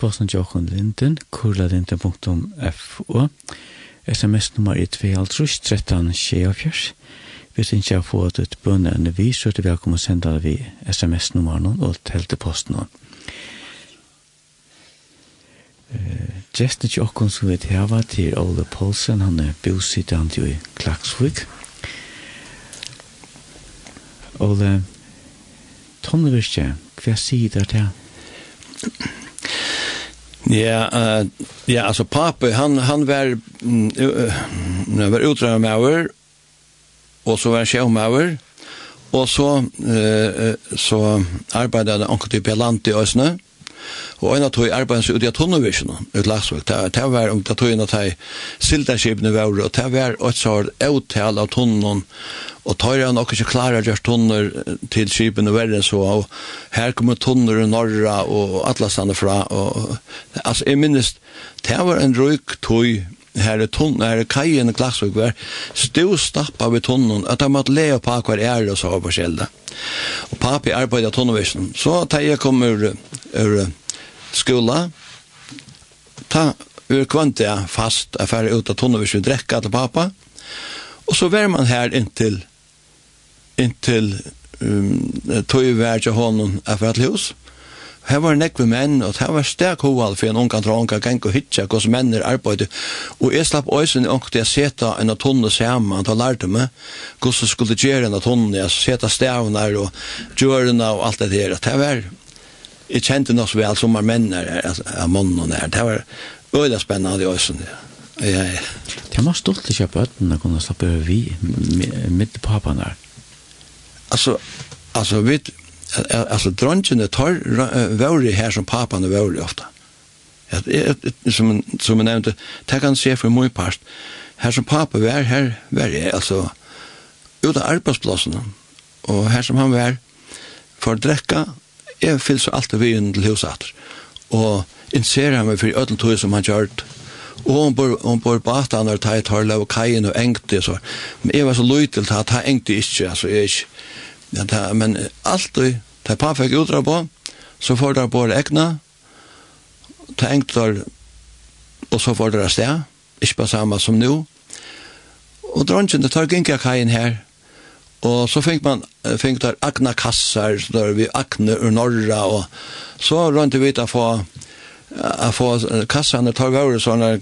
e-posten Jokon Linden, kurlalinden.fo, sms nummer 1-2-13-24. Hvis ikke jeg fått et bønne enn vi, så er det velkommen å sende vi sms-nummeren og telteposten. Uh, Gjesten til okken som vi hava til Ole Poulsen, han er bosittende i Klaksvik. Ole, tonnevirke, hva sier det til Ja, uh, ja, alltså pappa han han var mm, uh, han med utrymmauer och så var sjömauer och så eh så arbetade han typ i land i Ösne. Og en av tog arbeidens ut i at ut Lagsvøk, det var om det tog inn at jeg sildaskipene var, og det var et sår avtal av tonnen og tar jeg nok ikke klare å gjøre tunner til skipen og verre så og her kommer tunner i norra og alle stande fra og altså jeg minnes det var en røyk tog her er tunn her er kajen i klassvik var. Stod stappa ved tunnen at han måtte lea på hver er og så var på skjelda og papi arbeidet tunnevisen så da jeg kom ur, ur skola ta ur kvante fast affære ut av tunnevisen drekka til pappa Og så var man her inntil inntil um, tog vær til hånden av et hus. Her var nekve menn, og her var sterk hoval for en unga dronka geng og hitja hos menn er arbeid. Og jeg slapp øysen i ångte jeg seta en av tonne saman, han lærte meg hos jeg skulle gjøre en av tonne, jeg seta stavnar og gjørna og alt det her. Det var, jeg kjente nok så vel som er menn er, av mannen her. Det var øyla spennende i øysen, ja. Ja, ja. Det var stolt til kjøpe øtten øyne, kunne slappe vi midt på pappan der. Alltså alltså vi alltså drunchen det tar vore här som pappan och vore ofta. som som jag nämnde, det kan se för mycket past. Här som pappa var här var jag alltså ut av arbetsplatsen och här som han var för att dricka jag fylls alltid vid en till huset. och inser han mig för ödel tog som han gjort Og hon bor, hon bor på at han har tatt tar lov kajen og engte så. Men jeg var så lytel til at han engte ikke, altså jeg ikke. Ja, ta, men alltid, ta pa fikk utra på, så får der på egna, ta engte der, og så får der sted, ikke på samme som nu. Og dronjen, det tar gynka kajen her, Og så fikk man fikk der agna kassar, der vi agne ur norra, og så rundt vi å få att få kassan att ta över såna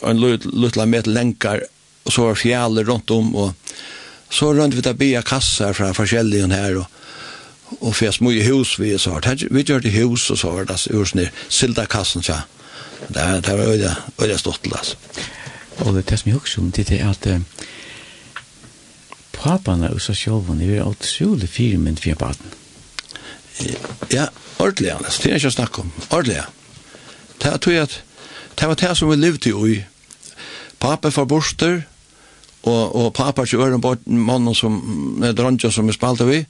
en lilla met länkar och så var fjäller runt om och så runt vi där bya kassar från försäljningen här och och små i hus vi så har vi gör det hus och så har det ursnir silda kassan så där där var det var det stort alltså och det tas mig också om det är att papparna och så själva är fire firmen fire baden. ja ordentligt Anders. det er ikke å snakke om ordentligt Det er tog at det var det som vi levde i. Pape for borster, og, og pappa til øren bort mannen som er dronja som vi spalte vi.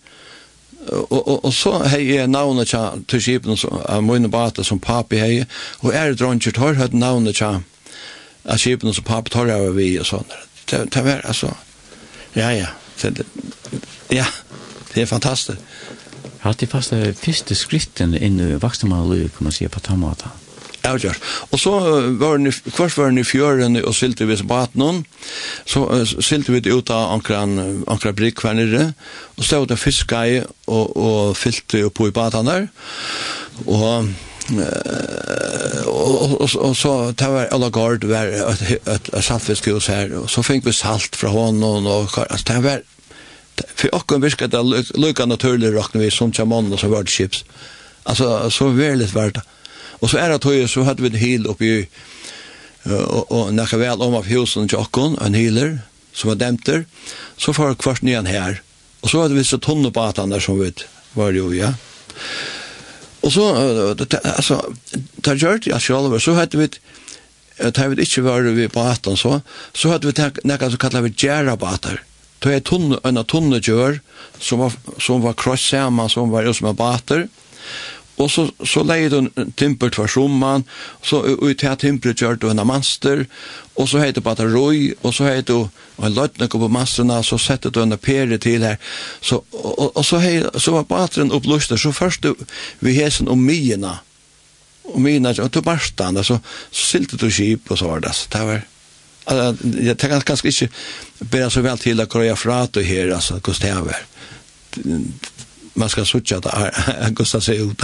Og, og, og så hei jeg navnet tja til skipen av mine bata som pape hei, og er dronja tar høyt navnet tja av skipen som pape tar av vi og sånn. Det, det var altså, ja ja, det, ja, det er fantastisk. Hatt de faste første skritten inn i vaksne man kan man si på tamata. Ja. Ja, Og så var ni, kvart var ni fjøren og sylte vi baten så uh, sylte vi ut av ankran, ankra brikk hver nere, og stod det fiska i og, og fylte på i baten der, og og, og, og så det var alla gard var ett ett et saltfiskehus her og så fikk vi salt fra honom og altså det var for och viska det lukka naturligt rockna vi som chamon och så vart chips. Alltså så väldigt vart det. Og så er det tøye, så hadde vi en hil oppi, og, og nekka vel om av husen til okken, en hiler, som var demter, så var kvart nyan her. Og så hadde vi så tonne på der som vi var jo, ja. Og så, altså, da gjør det jeg selv, så hadde vi, da vi ikke var vi på atan så, så hadde vi nekka som kallet vi gjerra på atan. Det er tunne, en tunne gjør, som var, som var kross sammen, som var jo som er bater, Og så, så leide hun timpert for somman, så ut til timpert gjør du en master, og så heit du bare roi, og så heit du en løtnek på masterna, så setter du en pere til her. Så, og, og, og så, hei, så var bateren opplyst, så først du, vi hesen om myena, om myena, og til barstan, så, så silte du kip, og så var det, så det var jeg tenker kanskje ikke bare så vel til å krøye fra til her, altså, hvordan det var man ska sucha att Gustav ser ut.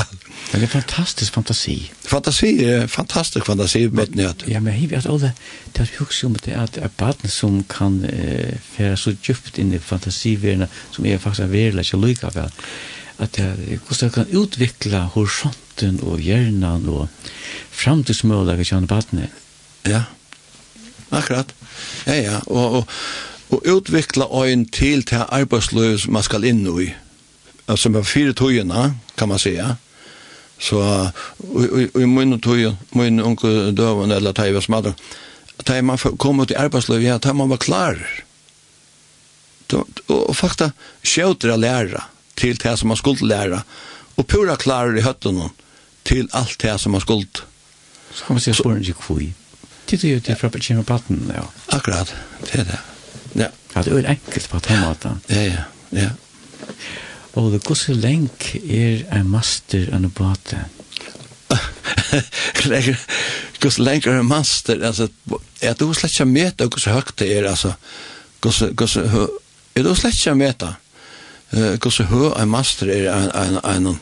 Det är fantastisk fantasi. Fantasi är fantastisk fantasi med nöt. Ja, men hur vet alla det är också om det är ett barn som kan eh, föra så djupt in i fantasivärlden som är faktiskt verkligen lika väl att det hvordan kan utveckla horisonten och hjärnan och framtidsmöjligheter kan barnet. Ja, akkurat. Ja, ja, och och, og utvikla øyn til til arbeidsløy som man skal inn i alltså med fire tojorna kan man säga. Så i min toj, min unge døven, eller Taivas madder, da man kom ut i arbetslöv, ja, da man var klar. Og fakta, skjøter å lære til det som man skulle lære, og pura klarer i høttene til alt det som man skulle. Så kan man se spørsmål ikke hvor. Det er jo det fra Kjema Patten, ja. Akkurat, det er det. Ja. Ja, det er jo enkelt på den måten. Ja, ja, ja. Og det går så lenk er en master enn bate. Går så lenk er en master, altså, er du slett ikke møte hvor så høyt det er, altså, går så er du slett ikke med det, går så høy en master er en, en, en,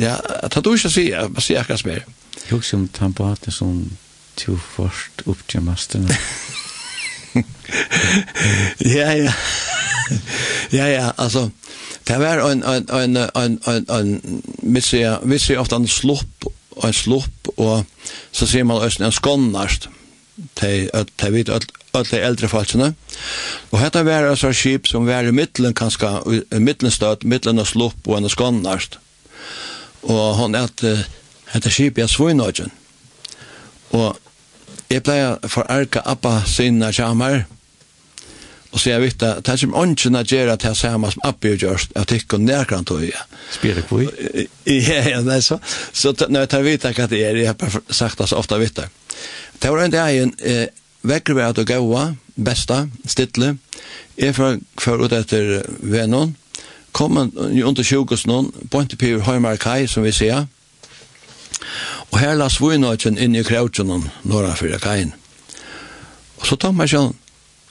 Ja, det du ikke å si, bare sier akkurat mer. Jeg husker om han tannbaten som to først opp til masterne. ja, ja. ja, ja, altså, det var en, en, en, en, en, en, vi ser, vi ser ofte en slopp, en slopp, og så ser man også en skånnast, til til vet alle eldre falskene. Og dette var altså skip som var i midtelen, kanskje, i midtelen støtt, midtelen av slopp og en skånnast. Og hun er at dette skip er svinøyden. Og jeg pleier for arka appa sinne kjammer, og Og så jeg vet at det er som ånden er gjøre til samme som Abbi og Gjørst, at det ikke er nærkant til å Spiller på i? Ja, ja, det er så. Så når jeg tar vite hva det er, jeg har bare sagt det så ofte vite. Det var en dag en eh, vekker vi at å gå, besta, stittle. Jeg får før ut etter vennom, kom en under sjukos noen, pointe på Piver Høymarkai, som vi ser. Og her la svinøkken inn i krautjen noen, når han fyrir kajen. Og så tar man sånn,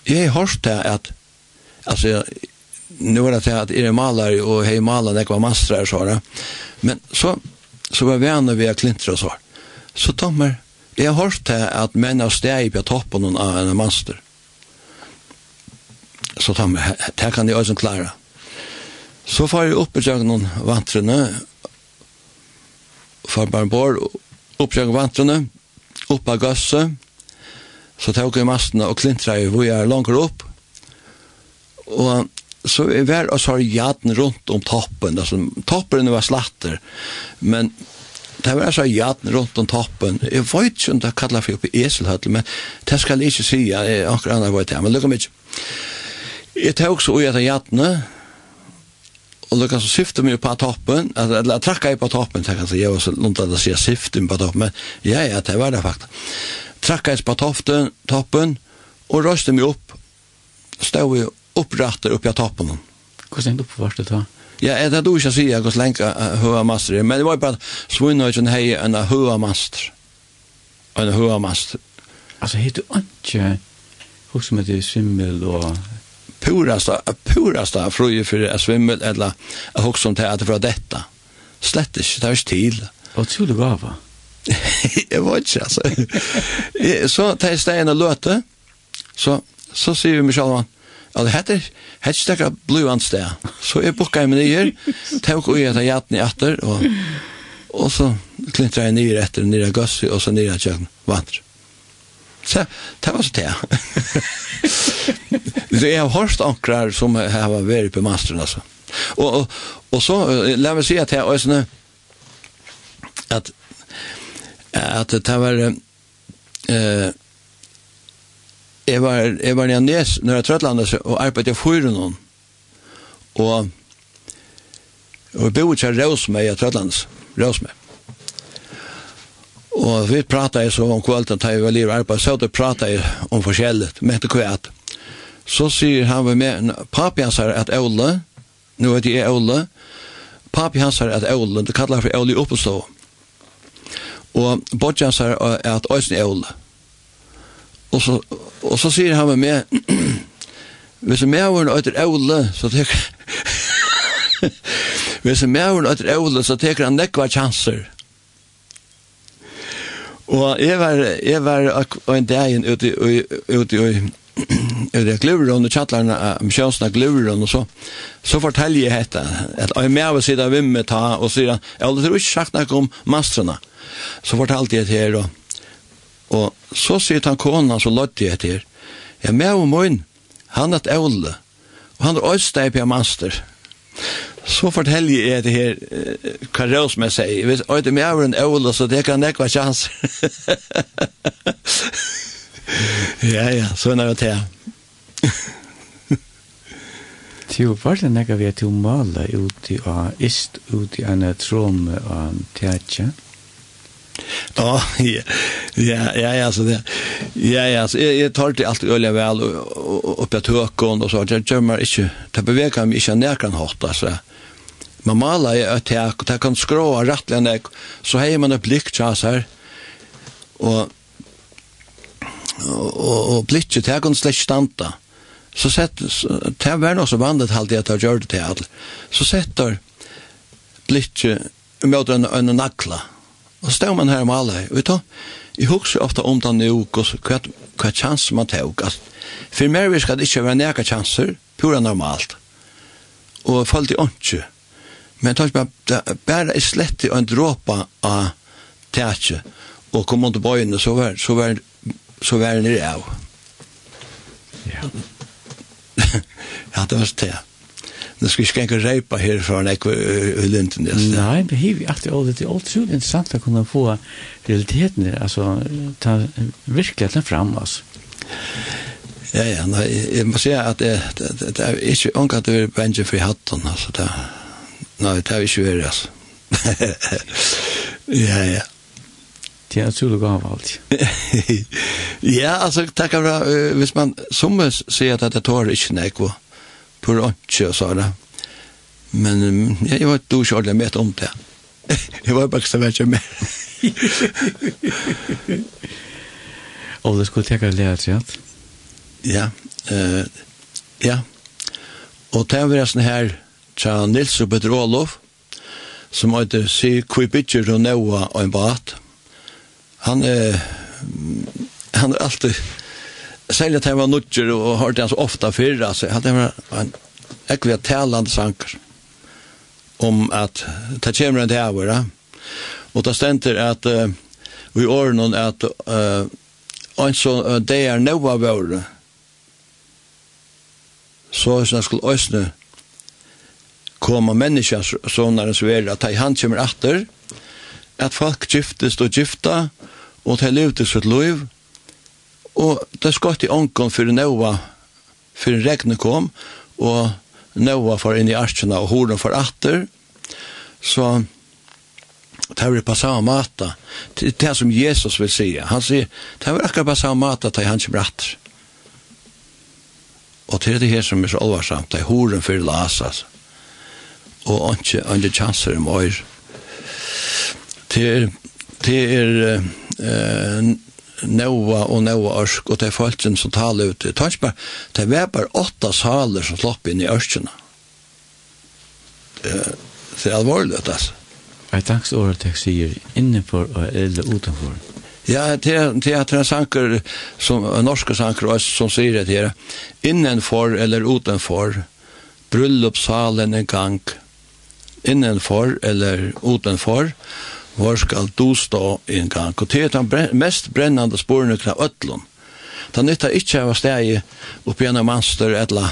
Jeg har hørt det at, altså, nu er det til at er maler og hei maler nekva mastrar så da. Men så, så var vi vi er klintra så. Så tommer, jeg har hørt det at menn har steg på toppen av en master. Så tommer, det kan jeg også klare. Så får jeg opp i noen vantrene, for bare bor opp i vantrene, opp av gasset, så tok jeg mastene og klintra i hvor jeg langer opp. Og så er vær og så har jaden rundt om toppen, altså toppen var slatter, men det var så jaden rundt om toppen. Jeg vet ikke om det kallar for oppe eselhøttel, men det skal jeg ikke si, jeg anker annet vet jeg, men lukka mig ikke. Jeg tok så ui etter jadene, og lukka så syfte mig på toppen, eller jeg trakka i på toppen, jeg var så lundt at jeg sier syfte mig på toppen, men ja, ja, det var det faktisk trakka ens på toften, toppen, og røste meg opp, stod vi opprattet oppi av toppen. Hva stendte oppvart det da? Ja, det er du ikke å si hva lenge høyamaster er, men det var bare svunnet og ikke hei en høyamaster. En høyamaster. Altså, hei du ikke hos med det svimmel og... Purasta, purasta frøye for svimmel, eller hos som til at det var dette. Slett ikke, det er ikke til. Og trolig gava. Ja. jeg vet ikke, altså. så tar jeg stegen og løte, så, så sier vi med Kjallmann, Ja, det heter Hetstekka Bluant sted. Så jeg bukka meg nye, tok og jeg tar jaten i atter, og, og så klintra jeg nye etter, nye av gøssi, og så nye av kjøkken, vandr. Så det var så det. Så jeg har hørt ankrar som har vært på masteren, altså. Og, og, og så, la meg si at jeg er sånn, at at det var eh Jeg var, jeg var i Nes når jeg trøtlandet og arbeidet i noen. Og, og jeg bodde ikke Røsme i Trøtlandes. Røsme. Og vi pratet så om kvalitet da jeg var livet arbeid, så det pratet jeg om forskjellet, Men etter kvart. Så sier han ved med papi hans er at Åle, nå vet jeg Åle, papi hans er at Åle, det kallar for Åle i oppestået. Og Bodjan sier at Øysen er Ole. Og så, og så sier han med meg, hvis jeg mæveren øyter Ole, så teker hvis jeg mæveren øyter Ole, så teker han nekva chanser. Og jeg var, jeg var en dag ute i, ute i, ute i Glurron og tjattlarna av Mjøsna Glurron og så, så forteller jeg dette, at jeg med å sitte av vimmet ta, og sier jeg har aldri ikke sagt noe om mastrene. Så fortalte jeg til her, og, og så sier han kona, så lødde jeg til her, ja, med og min, han er et øvle, og han er øysteip i master. Så forteller jeg det her, hva rås med seg, hvis jeg er med over en øvle, så det kan nekva sjans. ja, ja, så er det til. Jo, var det nekka vi at du maler i av ist, ut i en tromme av teatje. Ja. Ja, ja, ja, så det. Ja, ja, så jeg, jeg tar det allt øyelig vel upp jag tökon og så det gjør gömmer ikke, Det beveger meg ikke när kan altså. Man maler i et här og det kan skråa rättligen det så har man et ett blick så og, og, og och blicket det kan slett stanta. Så sett det var noe som vandet halt at jeg gjør det til här. Så sätter blicket med en en nakla, Og stod man her med alle, vet du? Jeg husker ofte om det nå, hva, hva chans man tog. At for meg skal det ikke være nære chanser, pura normalt. Og falt i åndsju. Men tar ikke bare, bare er slett en dråpa av tætje. Og kom under bøyene, så var, så var, så var det nere av. Ja. ja, det var det. Nu ska ikke skänka reipa här från ekva i linten. Nej, men hei vi alltid ålder, det är otroligt intressant att kunna få realiteten der, altså, ta virkeligheten fram, oss. Ja, ja, Nej, jag måste säga att det, det, det, det er ikke omkant å være bensje for hatten, Alltså, det, nej, det är inte være, altså. ja, ja. Det er utrolig gav alt. ja, altså, takk av det, hvis man som sier at det tar ikke nekva, for ikke, sa det. Men jeg var ikke ikke ordentlig med om det. Jeg var bare ikke så mer. Og det skulle tenke lærer til at? Ja, Uh, ja. Og det var sånn her til Nils og Petter Olof, som heter Si Kvipitjer og Noa og en bat. Han er, han er alltid Selv at jeg var nødger og hørte han så ofta fyrr, altså, at jeg var en ekvia talande sanker om at det kommer en dævare, og det stender at uh, vi åren at uh, en så uh, det er noe av våre, så jeg skulle øsne komme mennesker sånn er så er at han kommer etter, at folk giftes og gifta, og til levde sitt liv, Og det skott i ånken for Noa, for regnet kom, og Noa for inn i arskjene, og horen for atter. Så det er på samme måte. Det er det som Jesus vil si. Han sier, det er akkurat på samme måte til han kommer atter. Og det er det her som er så alvarsamt, det er horen for lasas. Og ikke, ikke chanser om øyre. Det er, det er, uh, Noa og Noa Ørsk, og det er folk som taler ut Det er bare, det er bare åtta saler som slapp inn i Ørskene. Det er alvorlig, altså. Jeg takks året jeg sier innenfor eller utenfor. Ja, det er, det er en sanker, som, en norske sanker også, som sier det her, innenfor eller utenfor, bryllupssalen en gang, innenfor eller utenfor, Hvor skal du stå i en gang? Og det er den mest brennande sporene til ødlån. Det nytta ikke av steg oppi en manster etla,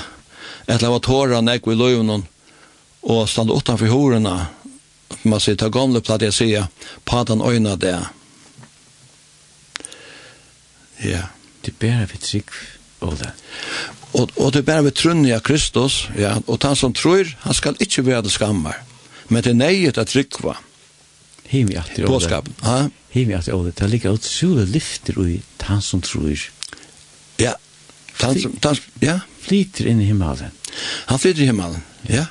etla var tåra nek vi løvnen og stand utanfor horena. Man sier, ta gamle platt jeg sier, padan øyna det. Ja. Det bærer vi trygg, Ola. Og, og det bærer vi trunni av Kristus, ja, og han som tror, han skal ikke være det skammer. Men det er neget at trykva. Hivi at det. Boskap. Ja. Hivi at det. Det ligger ut sule lyfter og han som tror. Ja. Han som han ja, flyter inn i himmelen. Han flyter i himmelen. Ja.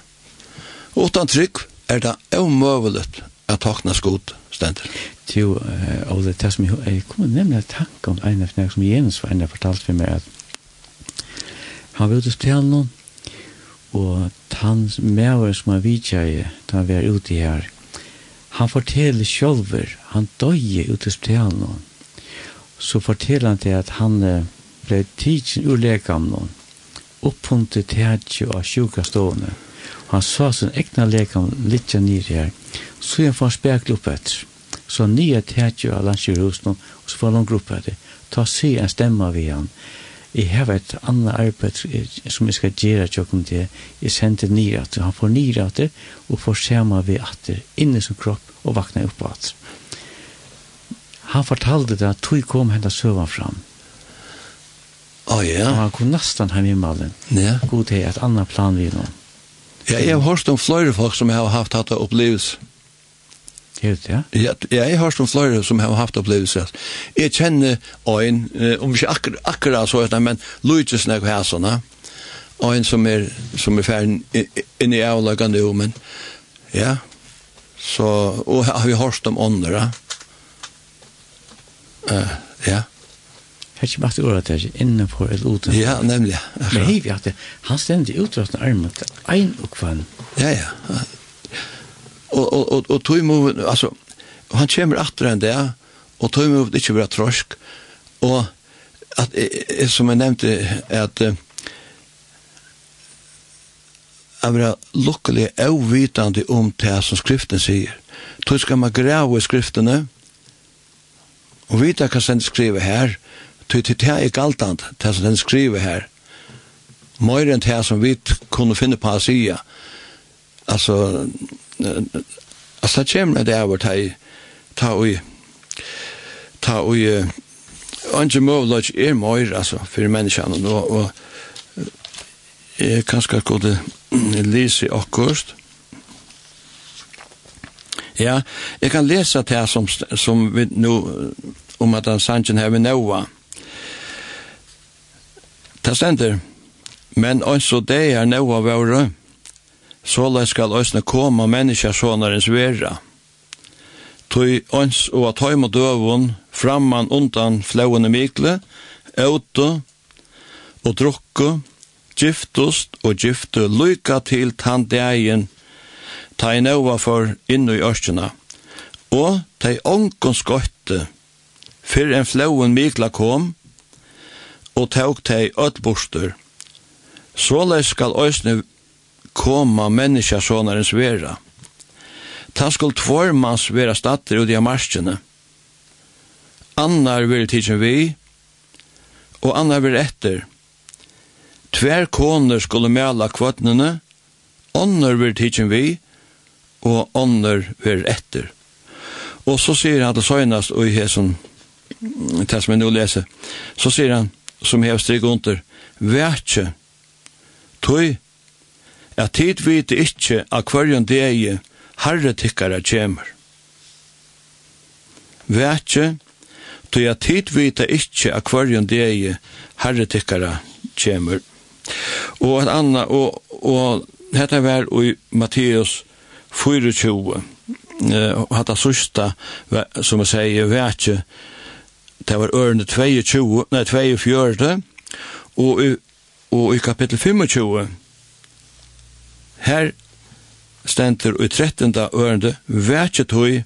Og utan trykk er det omøvelig at takna skot stendur. Jo, og det tas mig jeg kom nemlig at tanke om en av de som Jens var enda fortalt for meg at han vil ute og spille noen og han med som han vidtjøy da han var ute her han forteller sjølver, han døye ut i spitalen. Så forteller han til at han ble tidsen ur lekamnen, oppfunnet til av sjukastående. Han sa sin egna lekam litt nere her, så han får spekle opp etter. Så nye tætje av landsjøhusen, og så får han gruppe etter. Ta se en stemma ved han jeg har et annet arbeid som jeg skal gjøre til åkken til, jeg sender nye at han får nye at det, og får skjema ved at det inne som kropp og vakna opp at. Han fortalte det at tog kom henne søvann fram. Å oh, ja. Og han kom nesten hjemme i malen. Ja. God til et annet plan vi nå. Ja, jeg har hørt om flere folk som har haft hatt opplevelse. Helt, ja? Ja, ja jeg har som flere som har haft opplevelse. Jeg kjenner en, om ikke akkur akkurat så, men Luigi når her sånn, og en som er, som er ferdig inn i avlagende jo, men ja, så, og har vi hørt om åndere. Uh, ja. Jeg er ikke bare ordet det, på eller utenfor. Ja, nemlig. Men hei, vi har det, han stendte utrøstende armet, ein og kvann. Ja, ja og, og, og, og tog må, altså, han kommer atter enn det, og tog må ikke være trosk, og at, som jeg nevnte, at jeg var lukkelig avvitande om det som skriften sier. Tog skal man grave i skriftene, og vite hva som skriver her, tog til det er galtant, det som den skriver her. Mer enn det som vi kunne finne på å si, Altså, altså det kommer det over til ta og ta og ikke mulig er mer altså for menneskene og, og jeg kan skal gå til lese akkurat ja jeg kan lese det her som, som vi nå om at han sannsyn her ved Noah Det stender, men også det er noe av våre, såleis skal òsne koma menneskjasonarens vera. Tøy ons og at høym og døvun framman undan flauene mikle, auto og drukku, giftust og giftu lykka til tann ta i nøva for innu i ørkjena, og ta i ongon skotte, fyr en flauen mikla kom, og tauk ta i öll borster. Såleis skal òsne koma menneskasonarens vera. Ta skuld tvormans vera statter ut i marskjene. Annar vil tidsen vi, og annar vil etter. Tver koner skulle mjala kvötnene, onner vil tidsen vi, og onner vil etter. Og så sier han til søgnast, og i hesson, det som jeg nå leser, så sier han, som hev strik under, Vætje, tøy at tid vite ikkje av hverjon degi herre tikkara kjemur. Vetje, tog at tid vite ikkje av hverjon degi herre tikkara kjemur. Og et anna, og, og hetta var i Matteus 24, og hatta sørsta, som jeg sier, vetje, det var ørene 22, nei, 24, og i, og i kapittel 25, Her stendur i trettenda ørende, vekje tøy,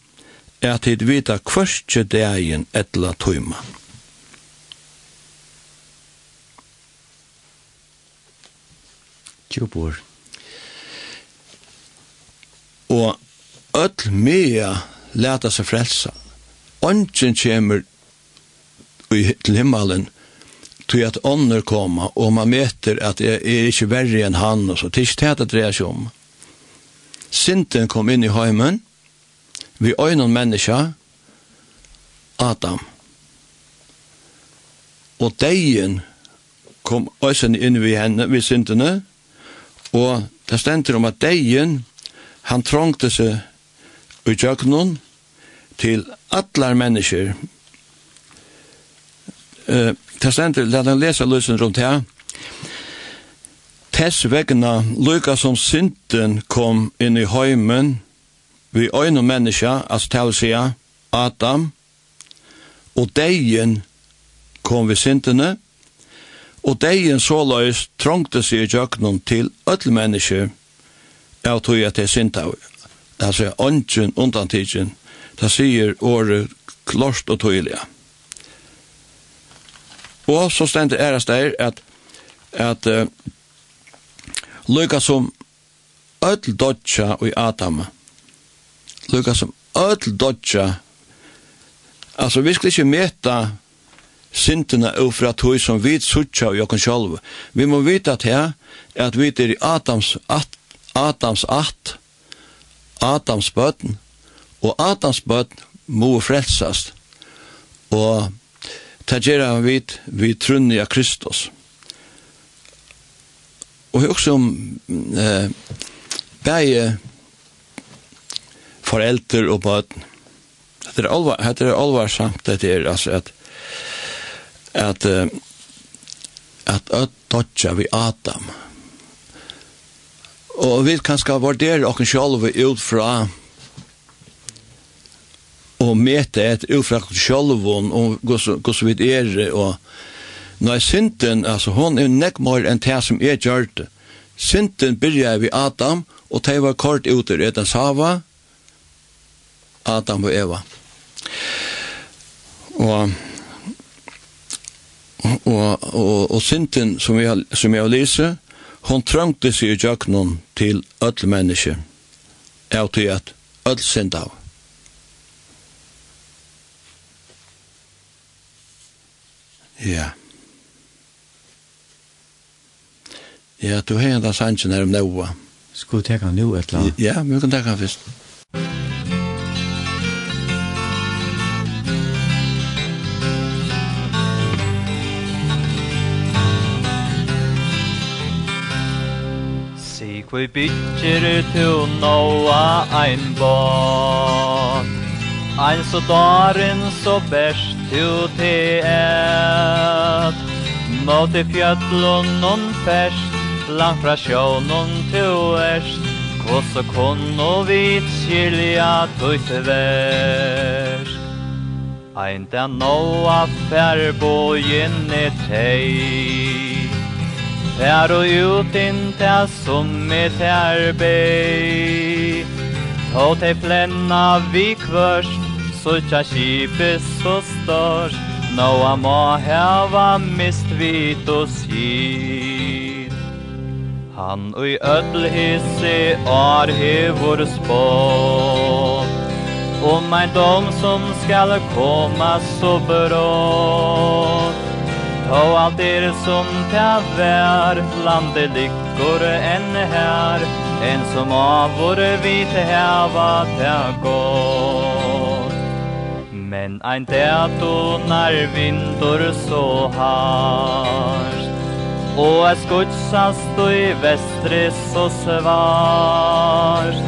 er tid vita kvørstje dagen etla tøyma. Tjubor. Og öll mea leta seg frelsa. Ongen kjemur til himmelen tog at ånder koma, og man møter at jeg er ikke verre enn han, og så det er ikke det det dreier seg om. Sinten kom inn i heimen, vi øynen menneska, Adam. Og deien kom øysen inn vi henne, vi sintene, og det stender om at deien, han trångte seg i kjøkkenen til atlar mennesker, eh, Det stender, la den lese løsen rundt her. Tess vegna lykka som synden kom inn i heimen, vi øyne menneska, altså til å si Adam, og deien kom vi syndene, og deien såløys trongte seg i jøknum til ødel menneske, av tog at det er synda, altså ånden undantidgen, det sier året klart og tydelig. Og så stendt æres der at, at uh, lykka som öll dodja i Adam. Lykka som öll dodja. Altså, vi skal ikke meta syndene fra tog som vi suttja og jokken sjolv. Vi må vita at her, at vi er i Adams at, Adams at, Adams bøtten, og Adams bøtten må frelsast. Og ta gjør han vi trunni av Kristus. Og også om eh, bæge forelder og bøten. Det er, alvar, det er alvarsamt det er altså at at at at dotja vi Adam. Og vi kan ska vurdere okken sjálve ut fra og mete et ufrakt sjálvon og gos vid er og når synden altså hon er nekk mer enn det som er gjort synden byrja vi Adam og det var kort ut i etan sava Adam og Eva. Og og, og, og synden som jeg, som jeg lyser hon trøngte seg i jøknon til öll menneske av til at öll synd av Ja. Ja, du har en sannsyn her om Noa. Skal du teka nu et eller annet? Ja, vi kan teka først. Se hvor bygger du Noa ein båt Ein så daren så best uti et Måti fjöllun non fest Langt fra sjånun tu est Kvoss og kunn og vit skilja tuit versk Ein da noa fær bojen i tei Fær og ut in ta som i tær bei Tå te flenna vi kvørst suttja kipi så stør Nå a må heva mist vit og skir Han ui ödl hisse ar hevor spå Om ein dom som skal koma så bra Tå alt er som ta vær Landet lykkor enn her. En som av vår vite heva ta gå Men ein dato när vindur så hars Og er skutsast i vestri så svars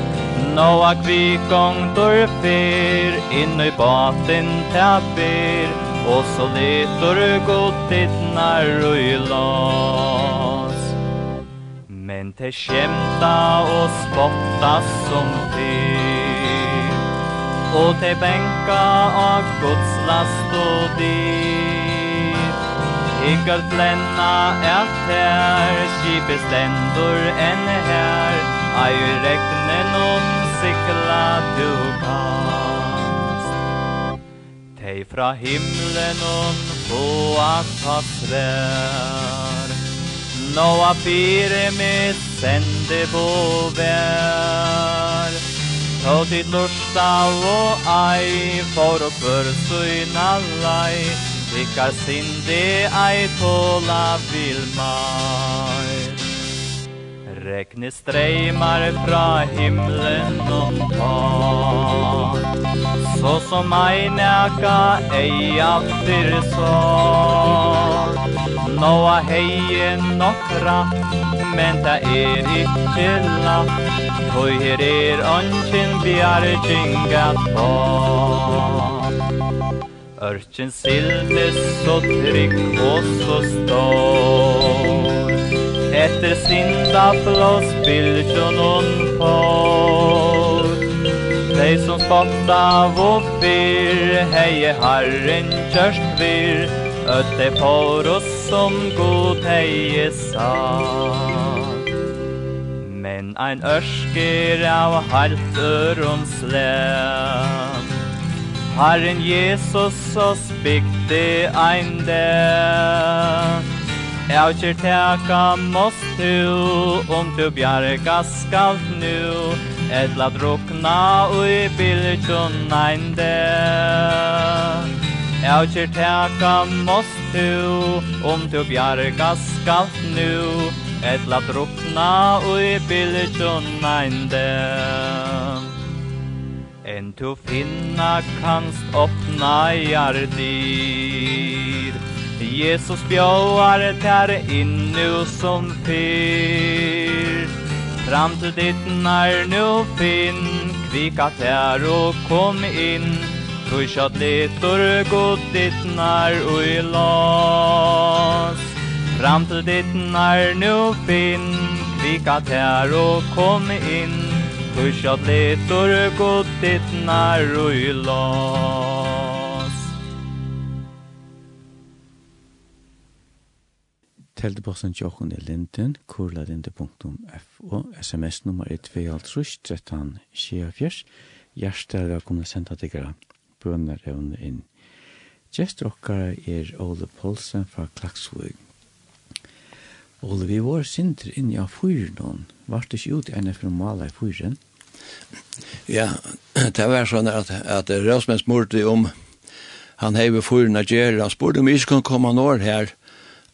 Nåa kvikong dur fyr Inn i batin fyr Og så litur godtidnar ui las. Men te skjemta og spotta som fyr. Og te benka av Guds last og dit. Ikker flenna et her Kipe stendur enn her. Ei rekne om sikla du kast Tei fra himlen om få at passrær Nå a fire med sende på vær Tå tid lusta og ei, for å kvør syna lei, Rikkar sindi ei tåla vil mai. Rekne streimar fra himlen om ta Så som ei næka ei aftir så. Nå er heien nok Men det er ikkje latt Høy her er ønsken bjergjeng at få Ørkjen sildes så trygg og så stor. Etter sinda flås bildjon hon får Dei som spotta vopir Heie harren kjørst vir Øtte for oss som god heie sa men ein ørsker av halt om slæm Herren Jesus oss bygde ein dæm Jeg kjer teka mås tu, om tu bjarga skal nu, etla drukna ui biljon ein dæm. Jeg kjer teka mås tu, om tu bjarga skalt nu, Etla drukna ui nein einde En tu finna kanst opna jardir Jesus bjóar ter innu som fyr. Fram til ditt nær nu finn Kvika ter og kom inn Tu kjatt litur god ditt nær ui las. Fram til ditten er nu finn Kvika tær og kom inn. Tusja tletor god ditten er og i las Telteposten tjokken i linden kurlalinde.f og sms nummer 1 13 24 Hjertet er velkomne senda tiggere bønner evne inn Gjest okkar er Ole Poulsen fra Klaksvig. Og vi var sinter inn i fyren, var det ikke ut i ene for å male i fyren? Ja, det var sånn at, at Rasmus mordte om han heve fyren av Gjerri, han spurte om vi ikke kunne komme når her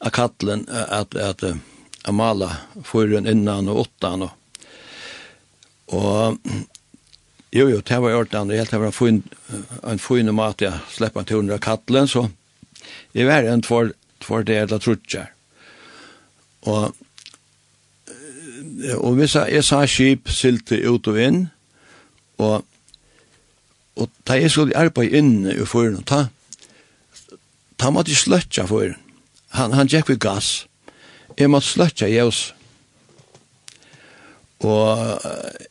av kattelen at, at, at male fyren innan og åttan. Og, og jo, jo, det var gjort det det var en, en fyren mat, jeg slipper en tur under kattelen, så det var en for, for det jeg trutjer. Og, og hvis jeg, jeg sa skip silte ut og inn, og, og da jeg skulle arbeide inne i foren, ta, ta måtte jeg sløtja foren. Han, han gikk ved gass. Jeg måtte sløtja jævs. Og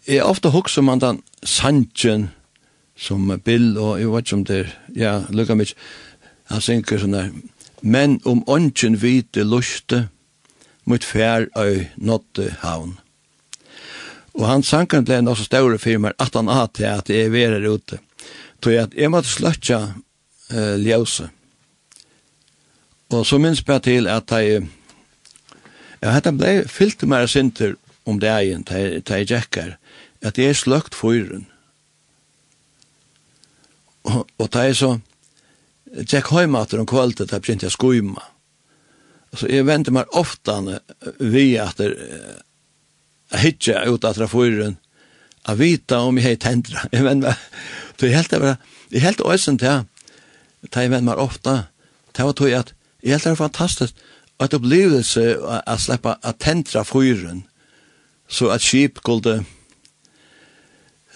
jeg ofte hukser man den sanjen som Bill og jeg vet ikke om det er, ja, lukka mykje, han synker sånn der, men om ånden vite luste, mot fær øy nåtte havn. Og han sankan ble en også større firmer at han har til at jeg verer ute. Så jeg, jeg måtte sløtja uh, ljøse. Og så minns jeg til at jeg Ja, dette ble fyllt mer sinter om det egen, ta jeg jekkar, at jeg er sløkt fyren. Og, og ta i så, jekk høymater om kvalitet, ta begynte jeg skoima. Så jeg venter meg ofte vi at jeg hittar ut at traforen at vita om jeg heit hendra. Jeg venter meg, det er helt det var, det er helt øysen til det jeg venter meg ofta, det var tog at jeg helt det var fantastisk at opplevelse å slippe å tendra fyren så at skip skulle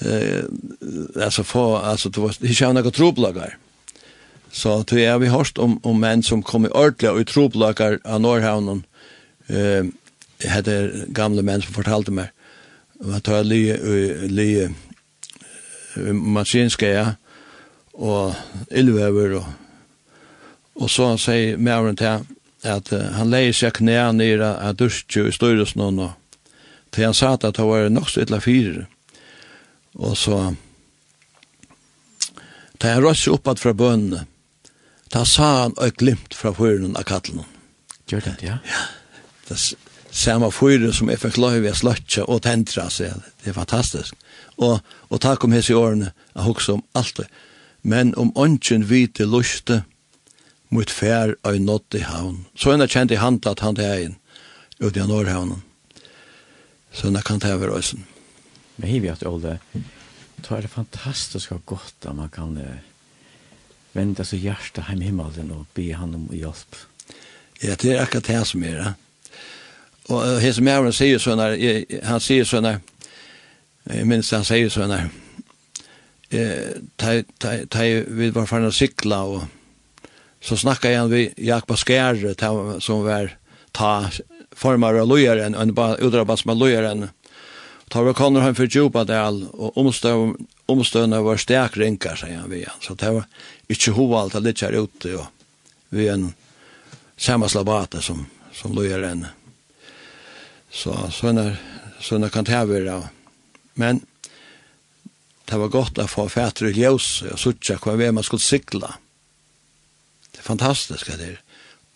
eh, altså få, altså det var ikke noen tropplagar Så tror jeg vi hørt om, om menn som kom i ordelig og i troblakar av Norrhavnen. Eh, jeg hadde gamle menn som fortalte meg. Og jeg tar lige, lige ja, og ildvever og Og så sier Mæren til at uh, han leier seg knæa nere av dusje i styrelsen og til han sa at det var nok så ytla fyrer. Og så til han røst seg oppad fra bønene Da sa han og glimt fra fyren av kattelen. Gjør det, ja? Ja. Det samme fyre som jeg fikk lov i å sløtje og tentra, seg. det er fantastisk. Og, og takk om hese årene, jeg husker om alt det. Men om ånden vite luste, mot fær og nått i havn. Så henne kjente i hand at han det er inn, ut i Norrhavnen. Så henne kan det være også. Men hiver jeg at, Ålde, det er fantastisk og godt at man kan... Uh vända så hjärsta hem himmelen och be han om hjälp. Ja, det är akkurat det som är det. Och det som jag säger så när, han säger så när, jag minns han säger så när, ta vi var fan att cykla och så snackade jag med Jakob Skärre som var ta formar av lojaren, en udrabbas med lojaren, ta vi konar han för djupa del og omstøvna var stek rinkar, sier han vi. Så det var, ikke hova alt litt her ute, og vi er en sammanslabate som, som løyer enn. Så sånne, sånne kan det være. Men det var godt å få fætre i ljøs, og suttje hva vei man skulle sikla. Det er fantastisk det er.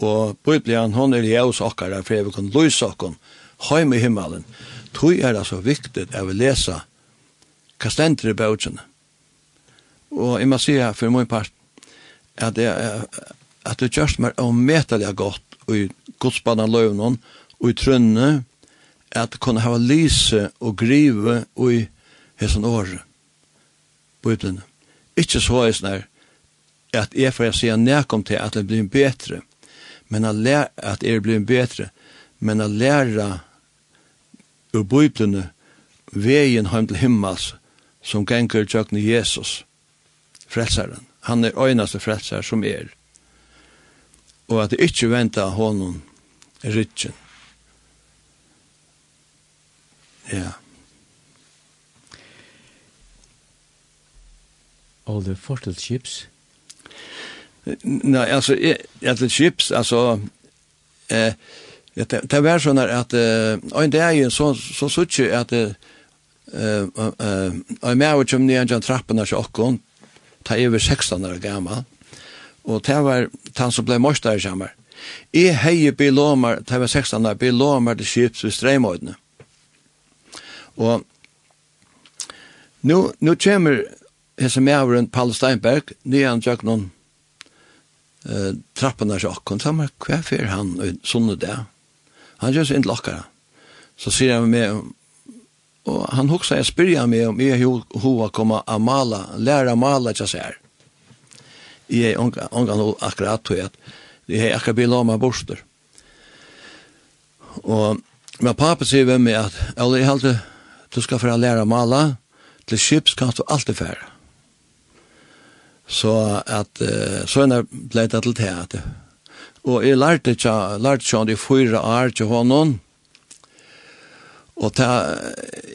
Og Bibelen, hon er ljøs okkar, for jeg vil kunne lyse okkar, heim med himmelen. Tog er det så viktig at vi lesa hva stender i bøtjene. Og jeg må si her, for min part, at det at det gjørs meg og metelig godt i godsbanan løvnån og i trønne at kunne hava lyse og grive og i hesson året på utlende. Ikke så er sånn at jeg får si nekom til at det blir bedre men at, lære, at det blir bedre men at læra ur bøyblene veien hjem til himmels som ganger tjøkne Jesus frelseren han er øynaste frelser som er. Og at det ikke venta honom rytjen. Ja. All the fortal chips? Nei, altså, etter chips, altså, eh, det, det var sånn at, eh, en det er jo så, så suttje at, eh, eh, eh, og jeg med og kjøm nye enn trappene til åkken, ta över 16 år gammal, og det var han som ble morsdag sammen. I heje bilomar, det var 16 år, bilomar til skips ved streimøydene. Og nu, nu kommer hese mævren Paul Steinberg, nyan tjøk noen eh, trappen av sjokken, så han, hva fyr han, sånne det? Han gjør seg ikke lakkere. Så sier han med Og han hoksa jeg spyrja meg om jeg hova koma a mala, læra mala tja sær. Jeg er ångan hov akkurat tog at jeg er akkurat bila om borster. Og men pappa sier ved meg at eller jeg halte du skal fyrir læra mala, til skips kan du alltid færa. Så at uh, så er det til teater. Og jeg lærte tja, lærte tja, lærte tja, lærte tja, lærte tja, lærte Og ta,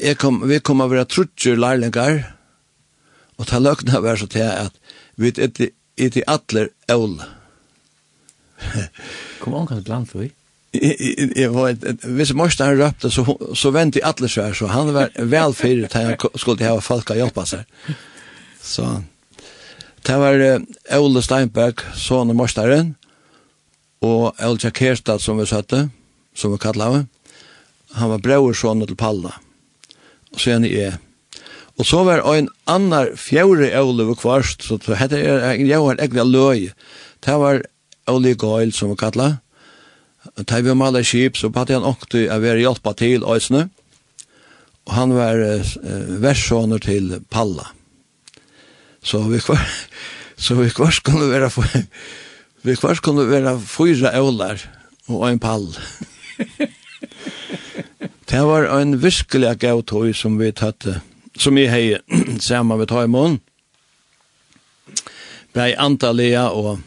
jeg kom, vi kom av å være trutjer lærlingar, og ta løkna var så til at vi er til atler øl. kom an kan blant for vi? Jeg var hvis Morsten han røpte, så, så vent i atler svær, så han var vel fyrir til han skulle ha folk å hjelpe seg. Så, det var Ole Steinberg, sånne Morstaren, og Ole Kjerstad, som vi søtte, som vi kallar henne, han var brøversån til Palla. Og så er han i E. Og så var en annar fjore Olof kvarst, så det heter er, jeg var egentlig løy. Det var Ole Goyle, som vi kallet. Det var malet skip, så hadde han åkte å være hjelpa til Øysene. Og han var uh, versåner til Palla. Så vi kvar, så vi kvar skulle være vi kvar skulle være fyra ålar og en Pall. Det var en virkelig gav tøy som vi tatt, som vi hei saman vi tar i mån. Blei antallia og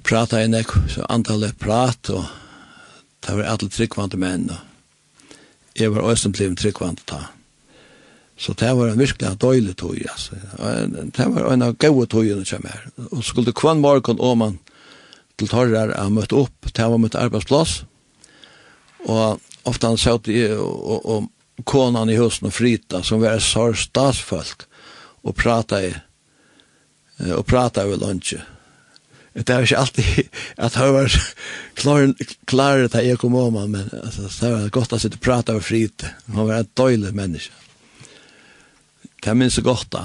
prata i nek, så antallet prat og det var alle tryggvante menn og jeg var også blivet tryggvante ta. Så det var en virkelig døylig tog, altså. Det var en av gode togene som er. Og skulle kvann morgen åman til torrer a møtte opp, det var møtt arbeidsplass, Og ofte han satt i, og, og, og konan i husen og frita, som var sår statsfolk, og prata i, og prata i lunsje. Det er ikke alltid at jeg var klar, klar til jeg kom om, men altså, det var godt å sitte og prata og frita. Han var en døylig menneske. Det er minst godt da.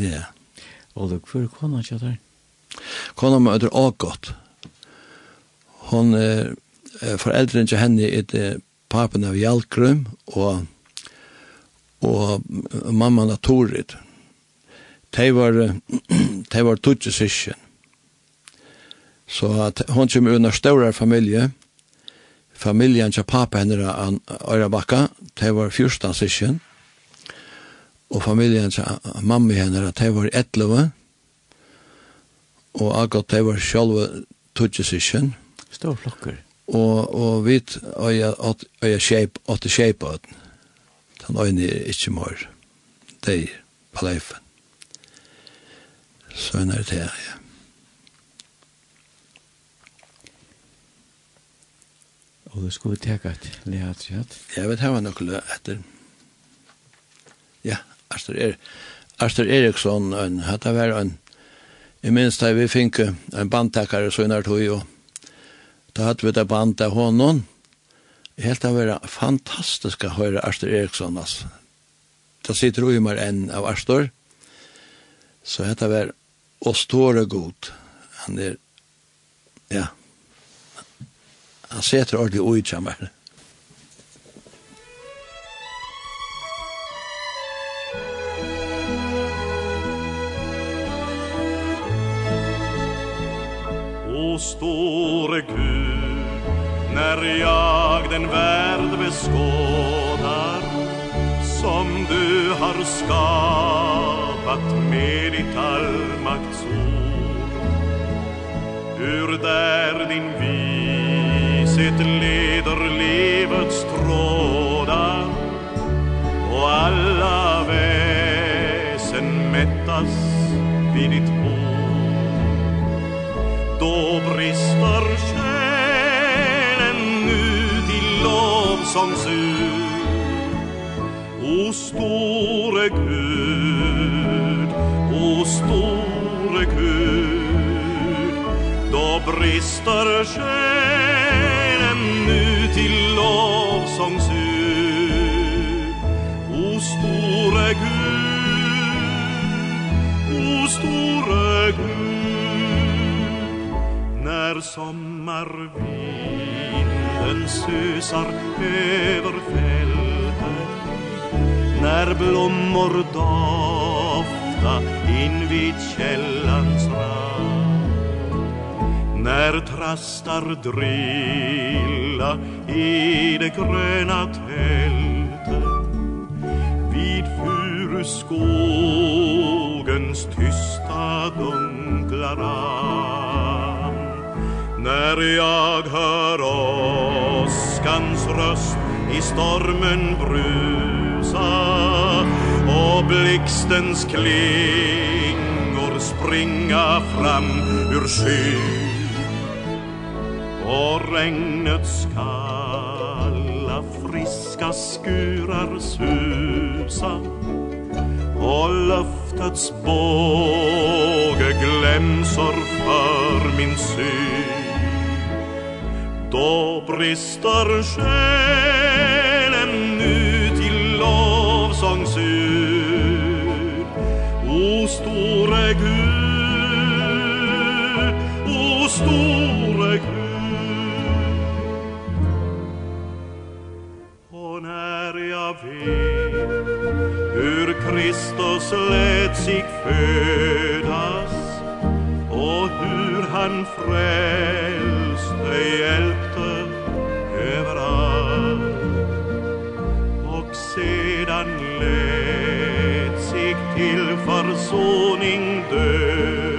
Ja. Og du, hvor er kona kjøtt her? Kona møter også godt. Hon er foreldren til henne er det papen av Hjalkrum og, og mamman av Torit. De var, de var tutsi sysken. Så at hon kommer under større familie, familien til papen henne av Øyrabakka, de var fyrstan sysken, og familien til mamma henne, de var etlova, og akkurat de var sjølve tutsi sysken. Stor flokker og, og vi øya shape, åtte shape at den. Den øyne er ikke mer. Det er på leifen. Så er det her, ja. Og du skulle teka et lehatsjat? Jeg vet hava nokle etter. Ja, Arthur, er, Arthur Eriksson, han, hata var en, i minst da vi finke en bandtakare så innar tog og Da hadde vi det band av honom. Helt av vera fantastiska høre Arstor Eriksson, altså. Da sitter jo mer enn av Astor Så hette var å store god. Han er, ja, han setter ordentlig ui kjammer. O store Gud När jag den värld beskådar Som du har skapat med ditt allmaktsord. Ur där din vishet leder livets trådar Och alla väsen mättas vid ditt ord Då brister kärlek som sur. O store Gud, o store Gud Då brister själen nu till lovsångsur O store Gud, o store Gud När sommar vi Vinden susar över fältet När blommor dofta invid källans rand. När trastar drilla i det gröna tältet Vid furuskogens tysta dunkla rand När jag hör åskans röst i stormen brusa Och blixtens klingor springa fram ur sky Och regnets kalla friska skurar susa Och löftets båge glämsor för min syn. Då brister själen ut i lovsångsur O store Gud, o store Gud. Och när jag vet hur Kristus lät sig födas Och hur han frälst hjälte överallt. Och sedan lät sig till försoning död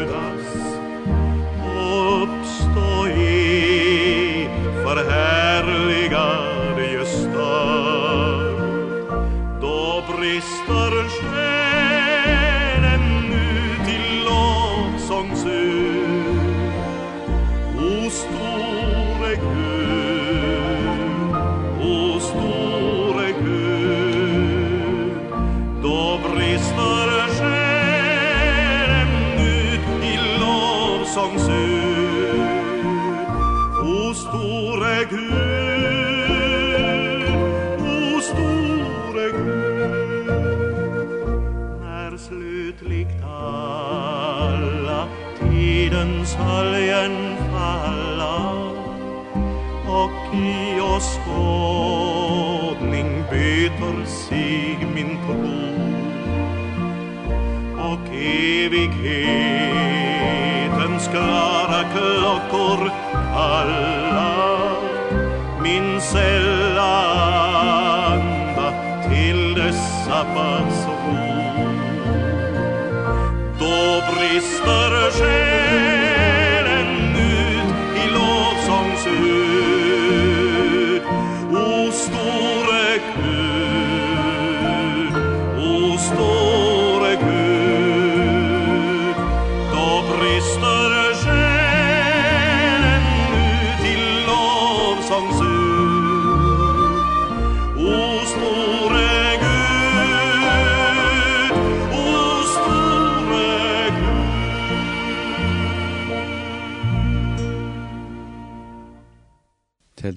se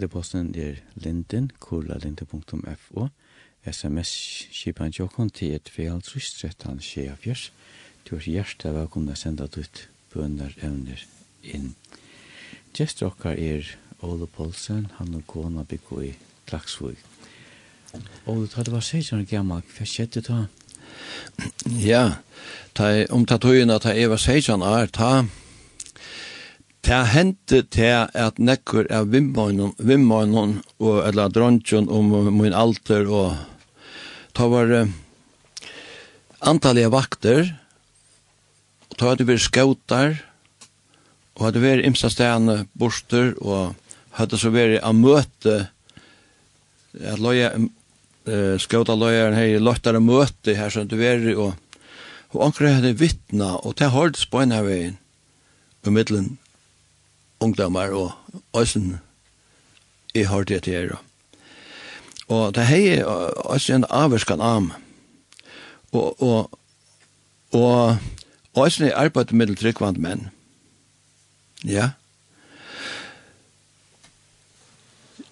Sendeposten er linden, kurlalinde.fo, sms-kipan tjokkon til et fjall tristrettan skjefjers. Du er hjertet velkomna senda ditt bønner evner inn. Gjester okkar er Ole Poulsen, han og kona bygg i Klaksvig. Ole, ta det var 16 år gammal, hva skjedde ta? Ja, ta, om ta tøyina ta Eva 16 er, ta ta hendte til at nekker av vimmøgnen, og eller drøntjen om min alter, og ta var uh, antallet vakter, og ta hadde vært skautar, og hadde vært imsa stedene borster, og hadde så vært av møte, at loya uh, skauta løyeren her, løttere møte her, som du vært, og, og anker hadde vittna, og det hørtes på en veien, middelen ungdommer og øysen i hørt det til her. Og det hei øysen en avvarskan am. Og, og, og øysen er arbeid med tryggvand menn. Ja.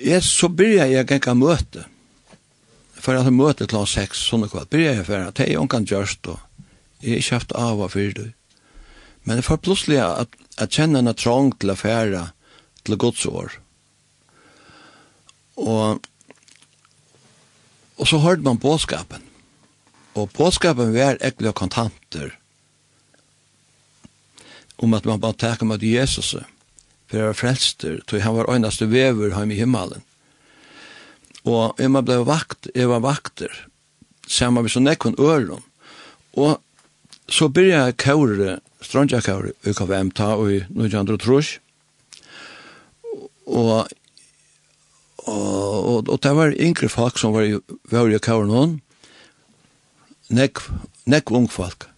Jeg, så byrja jeg genka møte. For at møte klant seks, sånn og kvart. Byrja jeg for at jeg er kan gjørst og jeg har ikke haft av og fyrir du. Men det var plutselig at at kjenne henne trong til å fære til Guds år. Og, og så hørte man påskapen. Og påskapen var ekkelig og kontanter om at man bare takker med Jesus for å være frelster, tog han var øyneste vever hjemme i himmelen. Og jeg ble vakt, jeg var vakter, sammen med sånn nekken øren. Og så begynte jeg kjøre strandjakar i KVM ta og i 1903. Og og, og, og det var yngre folk som var i Vørje Kaurnon, nekk, nekk ung folk.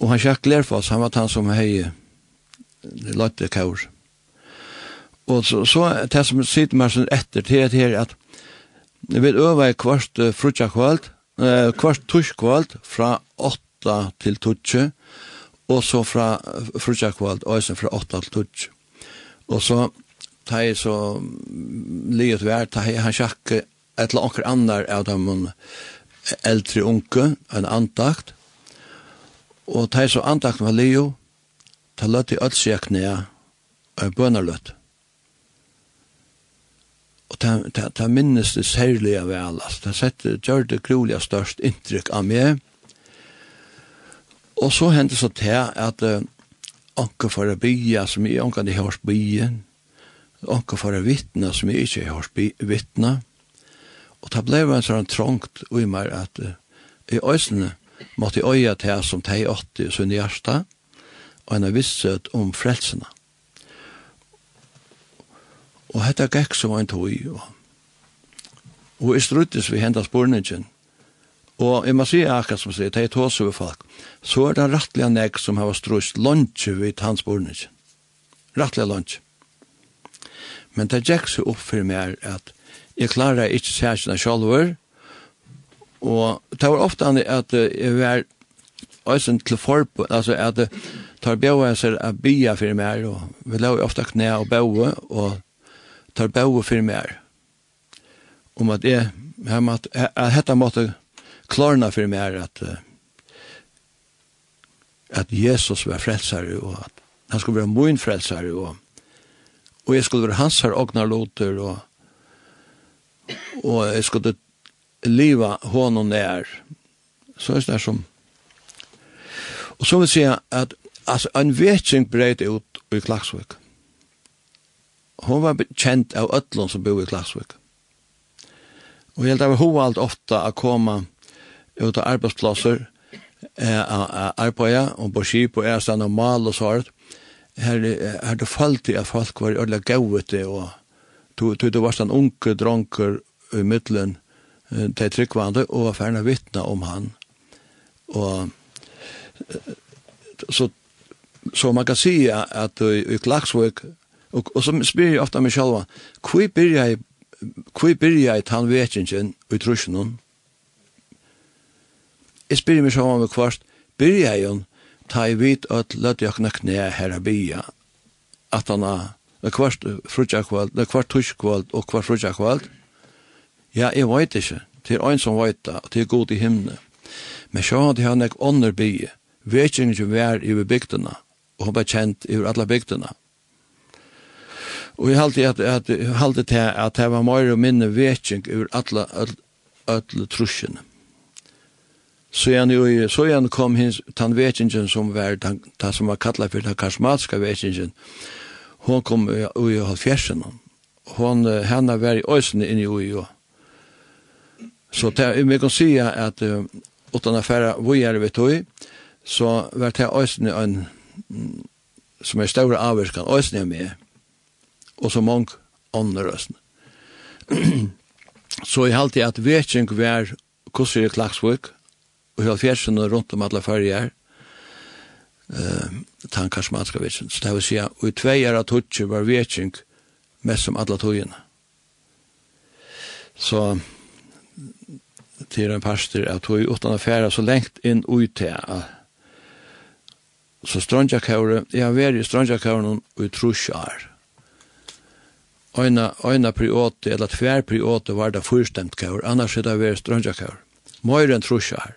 Og han Jack Lerfoss, han var han som hei Lotte Kaur. Og så, så det som sitter meg sånn etter til det her, at vi øver i kvart uh, frutjakvalt, uh, kvart tuskvalt fra 8 til 12, og så fra frutjakvald, og så fra 8 til 12. Og så tar jeg så livet vær, tar jeg han sjakke et eller annet andre av dem eldre unge, en antakt, og tar jeg så antakt var lio, ta løtt i ødsjekne, og bønnerløtt. Og ta, ta, ta minnes det særlige vel, altså. Ta sett, gjør det grulig størst inntrykk av meg, Og så hendte så til at uh, anker for å bygge som jeg anker de har bygge, anker for å vittne som jeg ikke har vittne. Og det ble en sånn trångt i meg at uh, i øsene måtte jeg øye til som teg 80 i i hjertet, og en visshet om frelsene. Og dette gikk som en tog, og, og jeg struttes vi hentet spurningen, Og jeg må si akkurat som sier, det er tås over folk, så er det rettelig nek som har strøst lunsje ved hans bornet. Rettelig lunsje. Men det gikk så opp for meg at jeg klarer ikke særkjene sjalver, og det var ofte at jeg var øysen til forpå, altså at jeg tar bjøa seg av bya for meg, og vi la ofte knæ og bjøve, og tar bjøve for meg, om at jeg, jeg måtte, at dette måtte klarna för mig är att att Jesus var frälsare och att han skulle vara min frälsare och och jag skulle vara hans här ognar loter och och jag skulle leva honom när så är det som och så vill säga att alltså en vetsing bröt ut i Klagsvik hon var kjent av ötlån som bor i Klagsvik og jeg held av hon var ofta att komma ut av arbeidsplasser, eh, arbeid, og på skip og æsene og mal og sånt. Her, er det falt i at folk var ordentlig gavet det, og du, du var sånn unge dronker i middelen til tryggvande, og var ferdig vittne om han. Og så, så man kan si at i, i Klagsvøk, og, og så spyr jeg ofte meg selv, hvor byrja jeg, hvor byrja jeg tannvetjingen i trusjonen, Jeg spyr meg sjåan om kvart, byrja jeg jo ta i vit at lødde jeg knakk ned her av bya, at han har kvart frutjakvald, kvart tuskvald og kvart frutjakvald. Ja, jeg veit ikke, til en som veit det, og til god i himne. Men sjåan til han ek ånder bya, vekingen som vær i bygdena, og hun var kjent i alle bygdena. Og jeg halte at, at, halte til at det var mer og minne vetjeng ur alle, alle, alla trusjene. Så han jo så han kom hins tan vetingen som var tan, tan som var kallad for den karismatiska vetingen. Hon kom i i halvfjersen. Hon henne var i ösen inne i Ujo. Så det vi kan se att utan affära vi är vet du så vart det ösen en som är stora avskan ösen med og så många andra ösen. så i halt at att vetingen var kusser klaxvik og hela fjärsen og rundt om alla färger eh, tankar som ska vitsen. Så det vill säga og i tveier av tutsi var vetsing mest som alla togene. Så til en pastor at tog utan affæra så lengt inn ut til så strandjakavre, jeg har vært i strandjakavren og i trusjar. Øyna, øyna priote, eller tver priote var det fyrstemt kavr, annars er det vært strandjakavr. Møyren trusjar.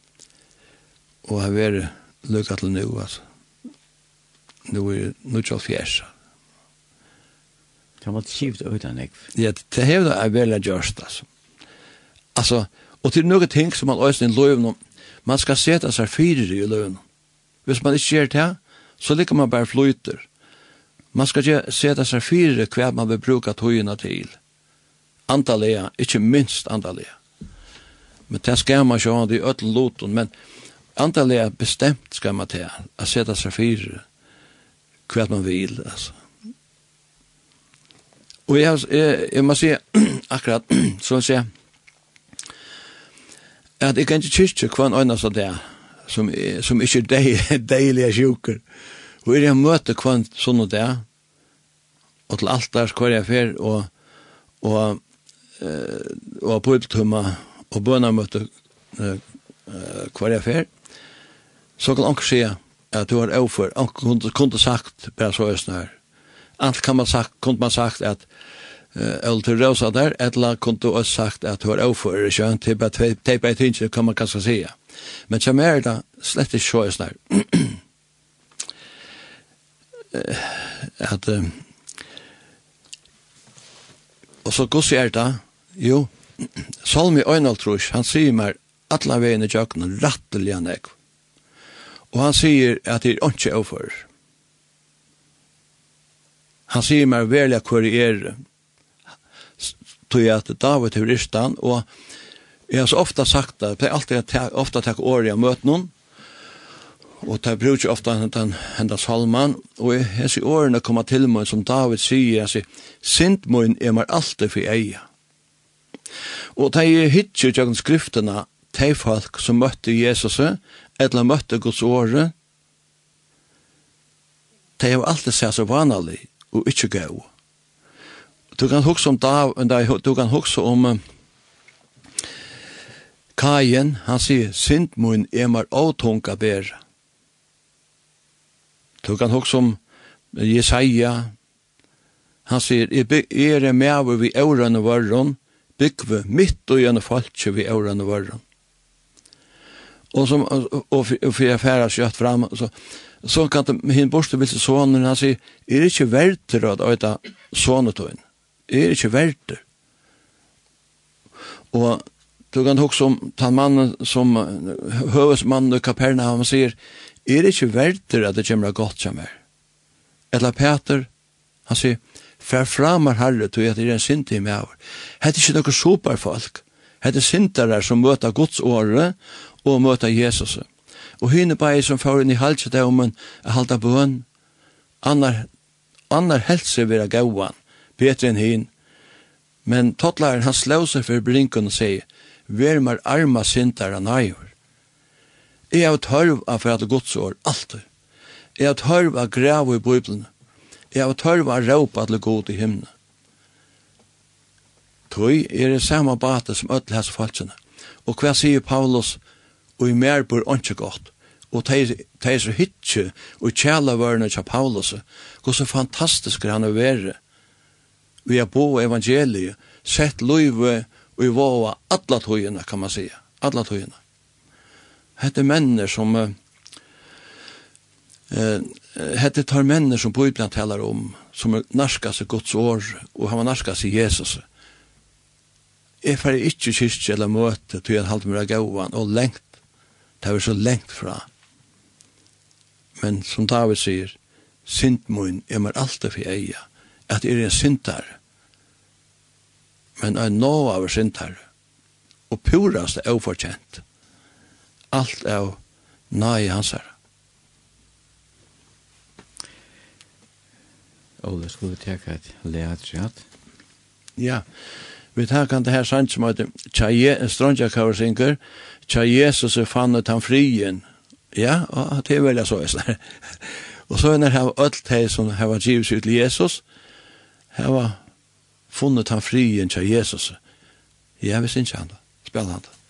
og har vært lukka til nu, altså. Nå er det 94. Det har vært kjipt uten, ikke? Ja, det har vært veldig gjørst, altså. Altså, og til noen ting som man øyne i løven, man skal sette seg fyrer i løven. Hvis man ikke gjør det, så liker man bare flyter. Man skal ikke sette seg fyrer hva man vil bruke togene til. Antallega, ikke minst antallega. Men det skal man ikke ha, det er ødel loten, men antallet er bestemt skal man til å sette seg fire hva man vil, altså. Og jeg, jeg, jeg må si akkurat, så å si, at jeg kan ikke kyrkje hva en øyne som det som, som ikke er deilige sjuker. Og jeg møter hva en sånn og det og til alt der skvar jeg fer, og, og, og på upptumma og bønna bønamøte hva jeg fer, så kan anker se at du har overfor. Anker kunne kunne sagt, bare så østene her. Alt kan man sagt, kunne man sagt at Eller til rosa der, etla kunne du også sagt at du har overfor, ikke? Til bare teipa i tyngje, kan man kanskje sige. Men som er det slett ikke så østene her. At, og så gos er det, jo, Salmi Øynaltrus, han sier meg, atla veien i jøkken, rattelig han ekv. Og han sier at det er ikke overfor. Han sier meg vel hvor jeg er. Tog at David er ristan og jeg har så ofta sagt det, jeg har alltid ofta takk året jeg møter noen og det bruker ofta hendan, hentan salman. Og jeg, jeg sier årene kommer til meg som David sier jeg sier sint mun er meg alltid for eia og det er hittir jo skriftene de folk som møtte Jesus eller møtte Guds åre, de har alltid sett så vanlig og ikke gøy. Du kan huske om Dav, du kan huske om Kajen, han sier, syndmun er mer åtunga ber. Du kan huske om Jesaja, han sier, er er mever vi årene varron, byggve mitt og gjerne falskje vi årene varron och som och för jag färra kött fram så så kan inte hin borste vill sonen han säger är det inte värt att äta sonen då är det inte värt och Du kan också om den mannen som hövesmannen i Kapernaum säger, er det ikke verter at det kommer godt som er? Eller Peter, han sier, för framar herre, tog at det er en synd i meg over. Hette ikke noen superfolk. Hette syndere som møter Guds åre, og møta Jesus. Og henne bare som får inn i halset om en halta bøn, annar, annar helse vera gauan, bedre enn henne. Men tottlaren han slå seg for brinken og sier, «Vær mar arma sintar han eier». Jeg har tørv av for at gods år, alltid. Jeg har tørv av grav i Bibelen. Jeg har tørv av råp at det god i himne. Tøy er det samme bate som ødel hans falskene. Og hva sier Paulus, og i mer bor ikke godt. Og det er så hytje og kjæla vørene til Paulus, hvor så fantastisk han er være. Vi har bo evangeliet, sett løyve og i våre alle tøyene, kan man sige. Alle tøyene. Hette menner som uh, eh hette tar människor som Bibelen talar om som narskas i Guds år och han narskas i Jesus. Jeg får ikke kyrkje eller möte till en halv mera gåvan och längt det er så lengt fra. Men som David sier, sint mun er mer alltid for eia, at er en sintar, men er nå av sintar, og purast er ufortjent. Alt er nei hans her. Ole, skulle vi teka et leatriat? Ja, vi tar kan det her sant som heter Tjaje, en strandja kavarsinker, tja Jesus er fannet han frien. Ja, og det er veldig så, jeg Og så er det her alt det som har har givet seg til Jesus, jeg har funnet han frien tja Jesus. Ja, vi synes han da, spiller han da.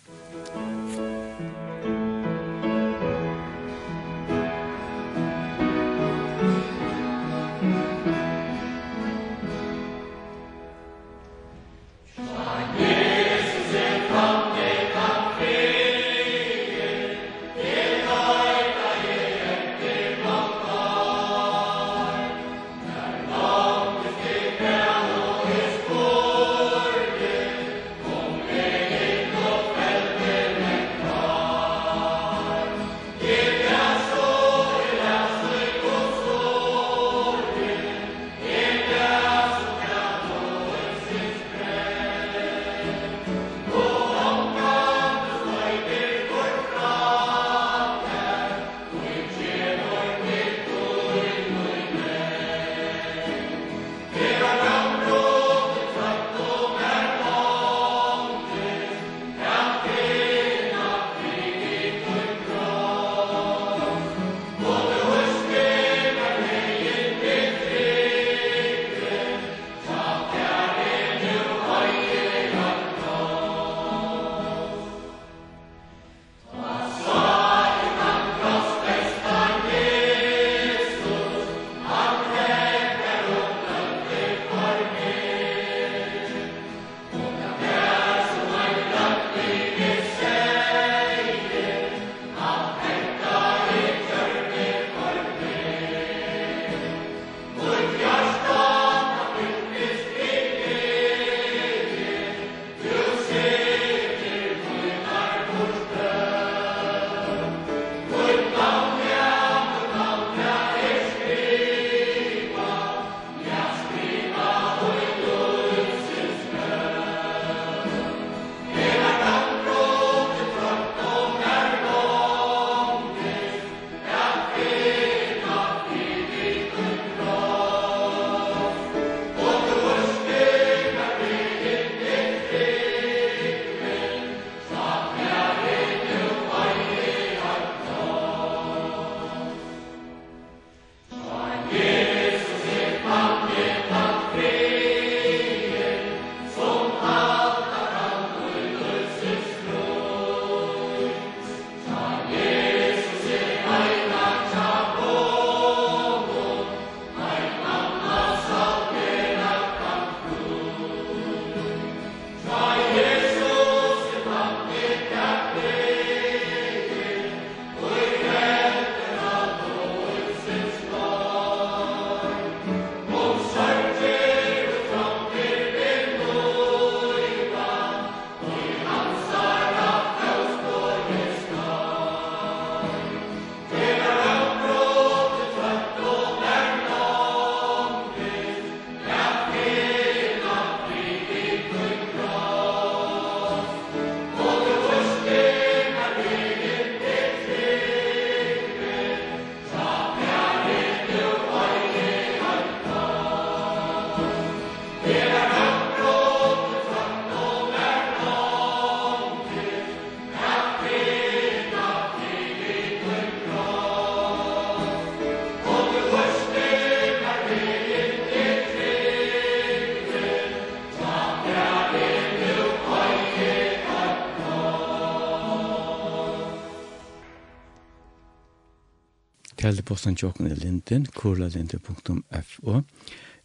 Kjeldeposten tjokken er linden, kurlalinde.fo,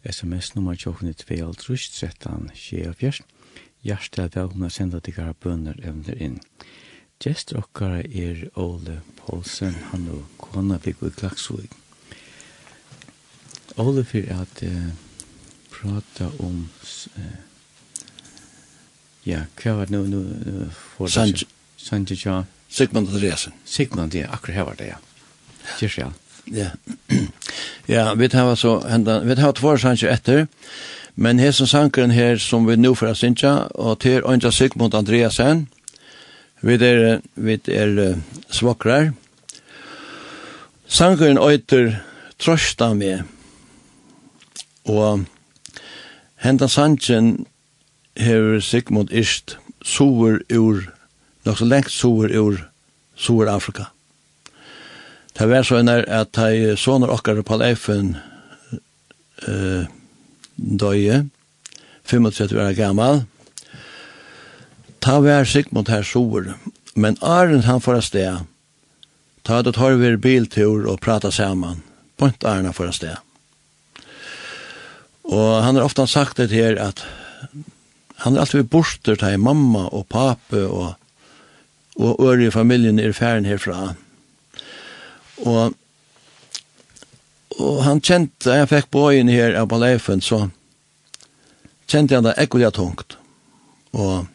sms-nummer tjokken er 2, 13, 24, hjertet velkomna senda til gara bønner evner inn. Gjest okkara er Ole Poulsen, han og kona fikk i Klaksvig. Ole for at uh, prata om Uh, ja, hva var det nå? nu, nu Sanji Sanji, ja Sigmund Andreasen Sigmund, ja, akkurat her var det, ja Kyrkja. Ja. Ja, vi tar så henda, vi tar två sanger efter. Men här som sankaren här som vi nu för att synka och till Anja Sigmund Andreasen. Vi är vi är svakrar. Sankaren öter trösta med. Och hända sangen här Sigmund ist sover ur, nog så längt sover ur, sover Afrika. Det var sånn at de sånne okkar på leifen eh, døye, 35 år gammal. Ta var Sigmund her sår, men Arne han får sted. Ta det tar vi biltur og prata saman. Point Arne får sted. Og han har ofta sagt det her at han er alltid borster til mamma og pape og, og øre i familien er færen herfra. Og, og han kjente, jeg fikk på øynene her av Baleifen, så kjente han det ekkelig tungt. Og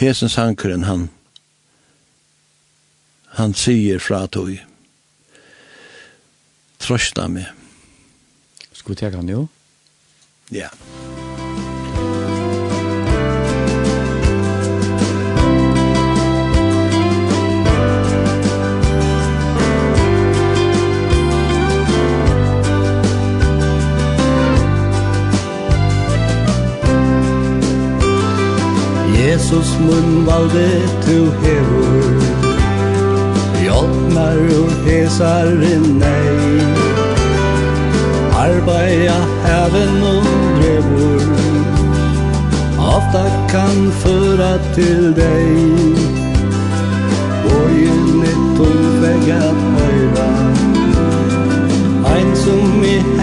hesen sankeren, han, han sier fra tog, trøsta meg. Skal vi tega han jo? Ja. Yeah. Jesus mun valde tu hevur Jotnar ur hesar nei. Arbeia heaven og drevur. Ofta kan föra til deg. Borgen er tung vega høyra. Ein som i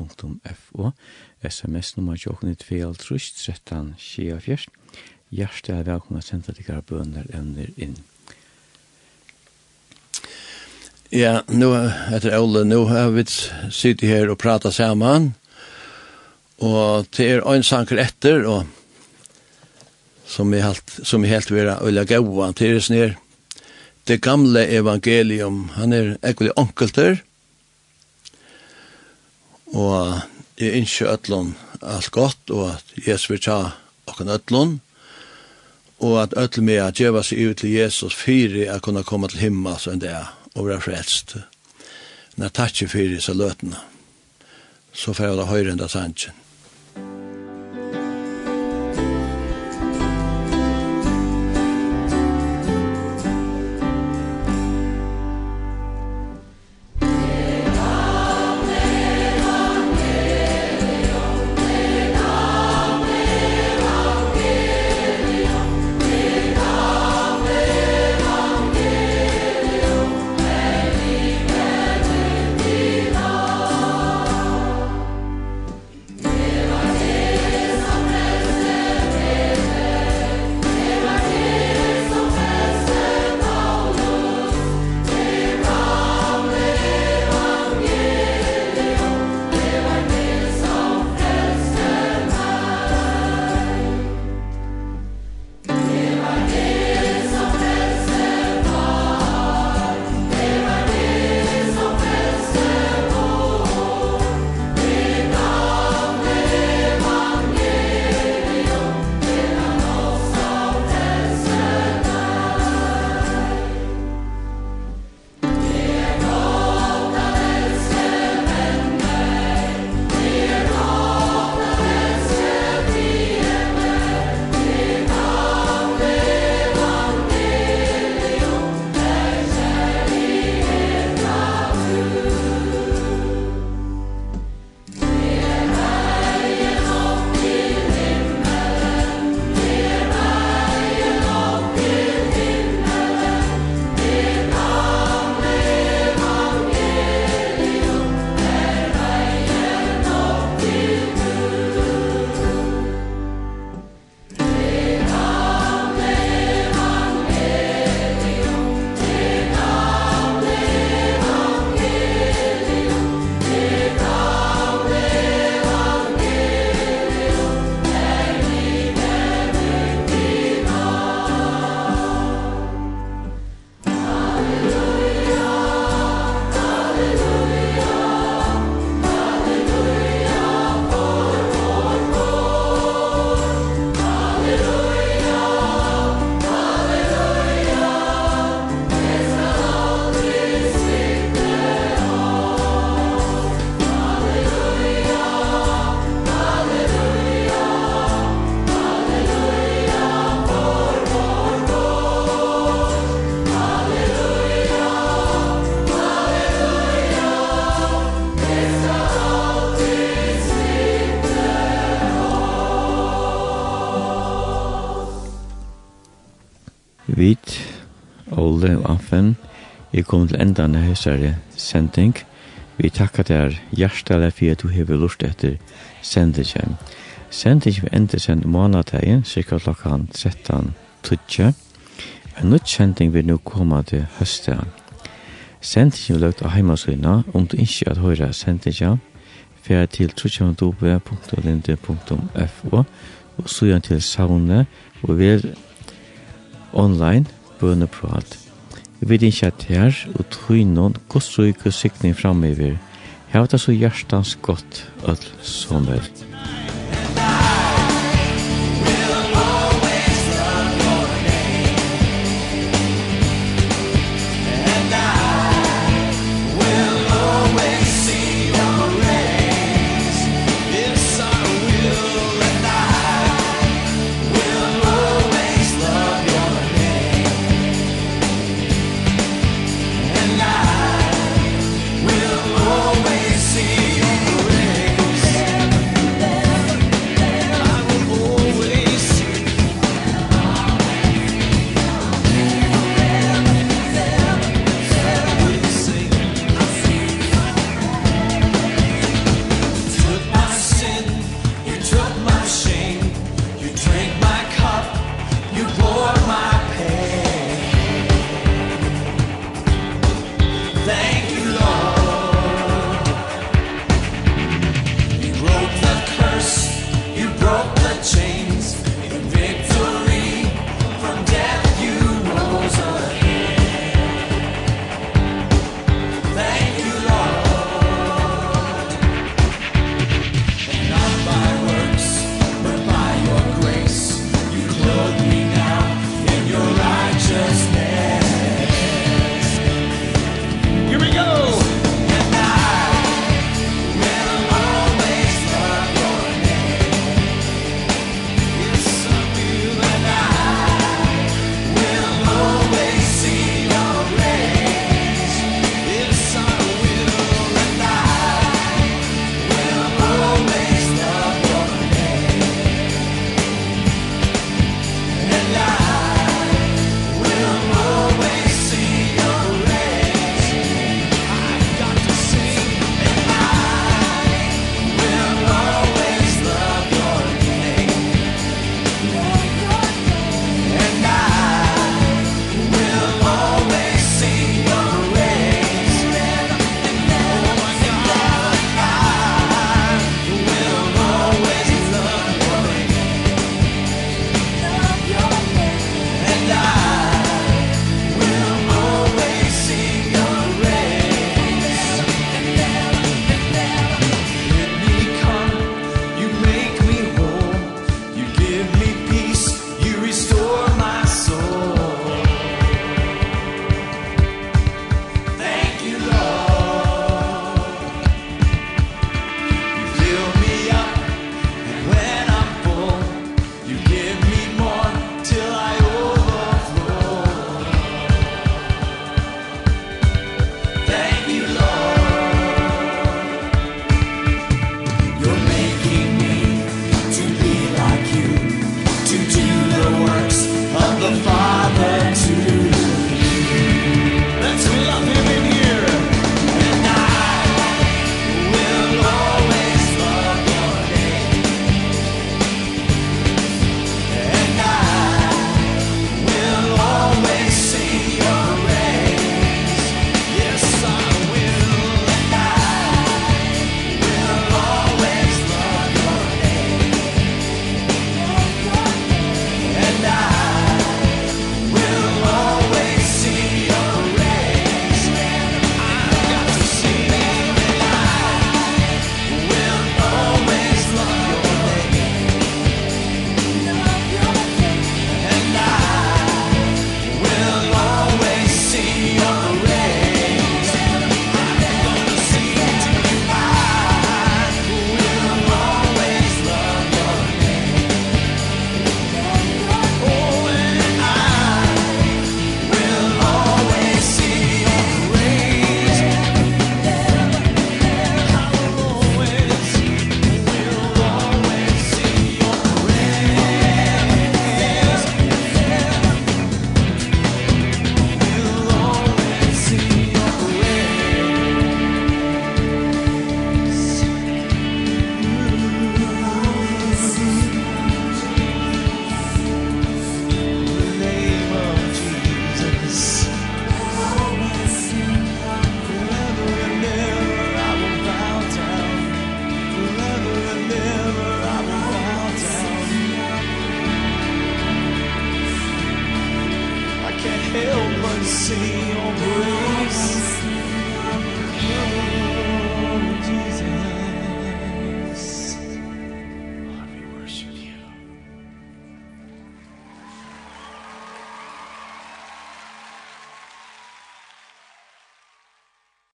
radio.fo, sms-nummer tjokken i 2.13 24. Hjertet er velkommen å sende dere bønner evner inn. Ja, nu heter Ole, nu har vi sittet her og pratet sammen, og til er en sanker etter, og som er helt, som er helt vera øyla gaua, til er snir, det gamle evangelium, han er ekkelig onkelter, og jeg ikke ødlån alt godt, og at Jesus vil ta okken ødlån, og at ødlån med at djeva seg ut til Jesus fyri at kunne komme til himmel som det er, og være frelst. Når takk fyri så løtene, så får jeg da høyre enda sannsyn. kommet til enda av høysere sending. Vi takkar der hjertelig for at du har lurt etter sendingen. Sendingen vil enda send månedtegn, cirka klokkan 13.30. En nytt sending vil nå komme til høsten. Sendingen vil løgt av heimasøyna, om du ikke har høyre sendingen, fer til www.linde.fo og søgjant til savnet og vil online bøneprat.com Vi vet ikke at her, og tog noen godstryk og sikning fremover. Jeg var det så hjertans godt, ødel som velt.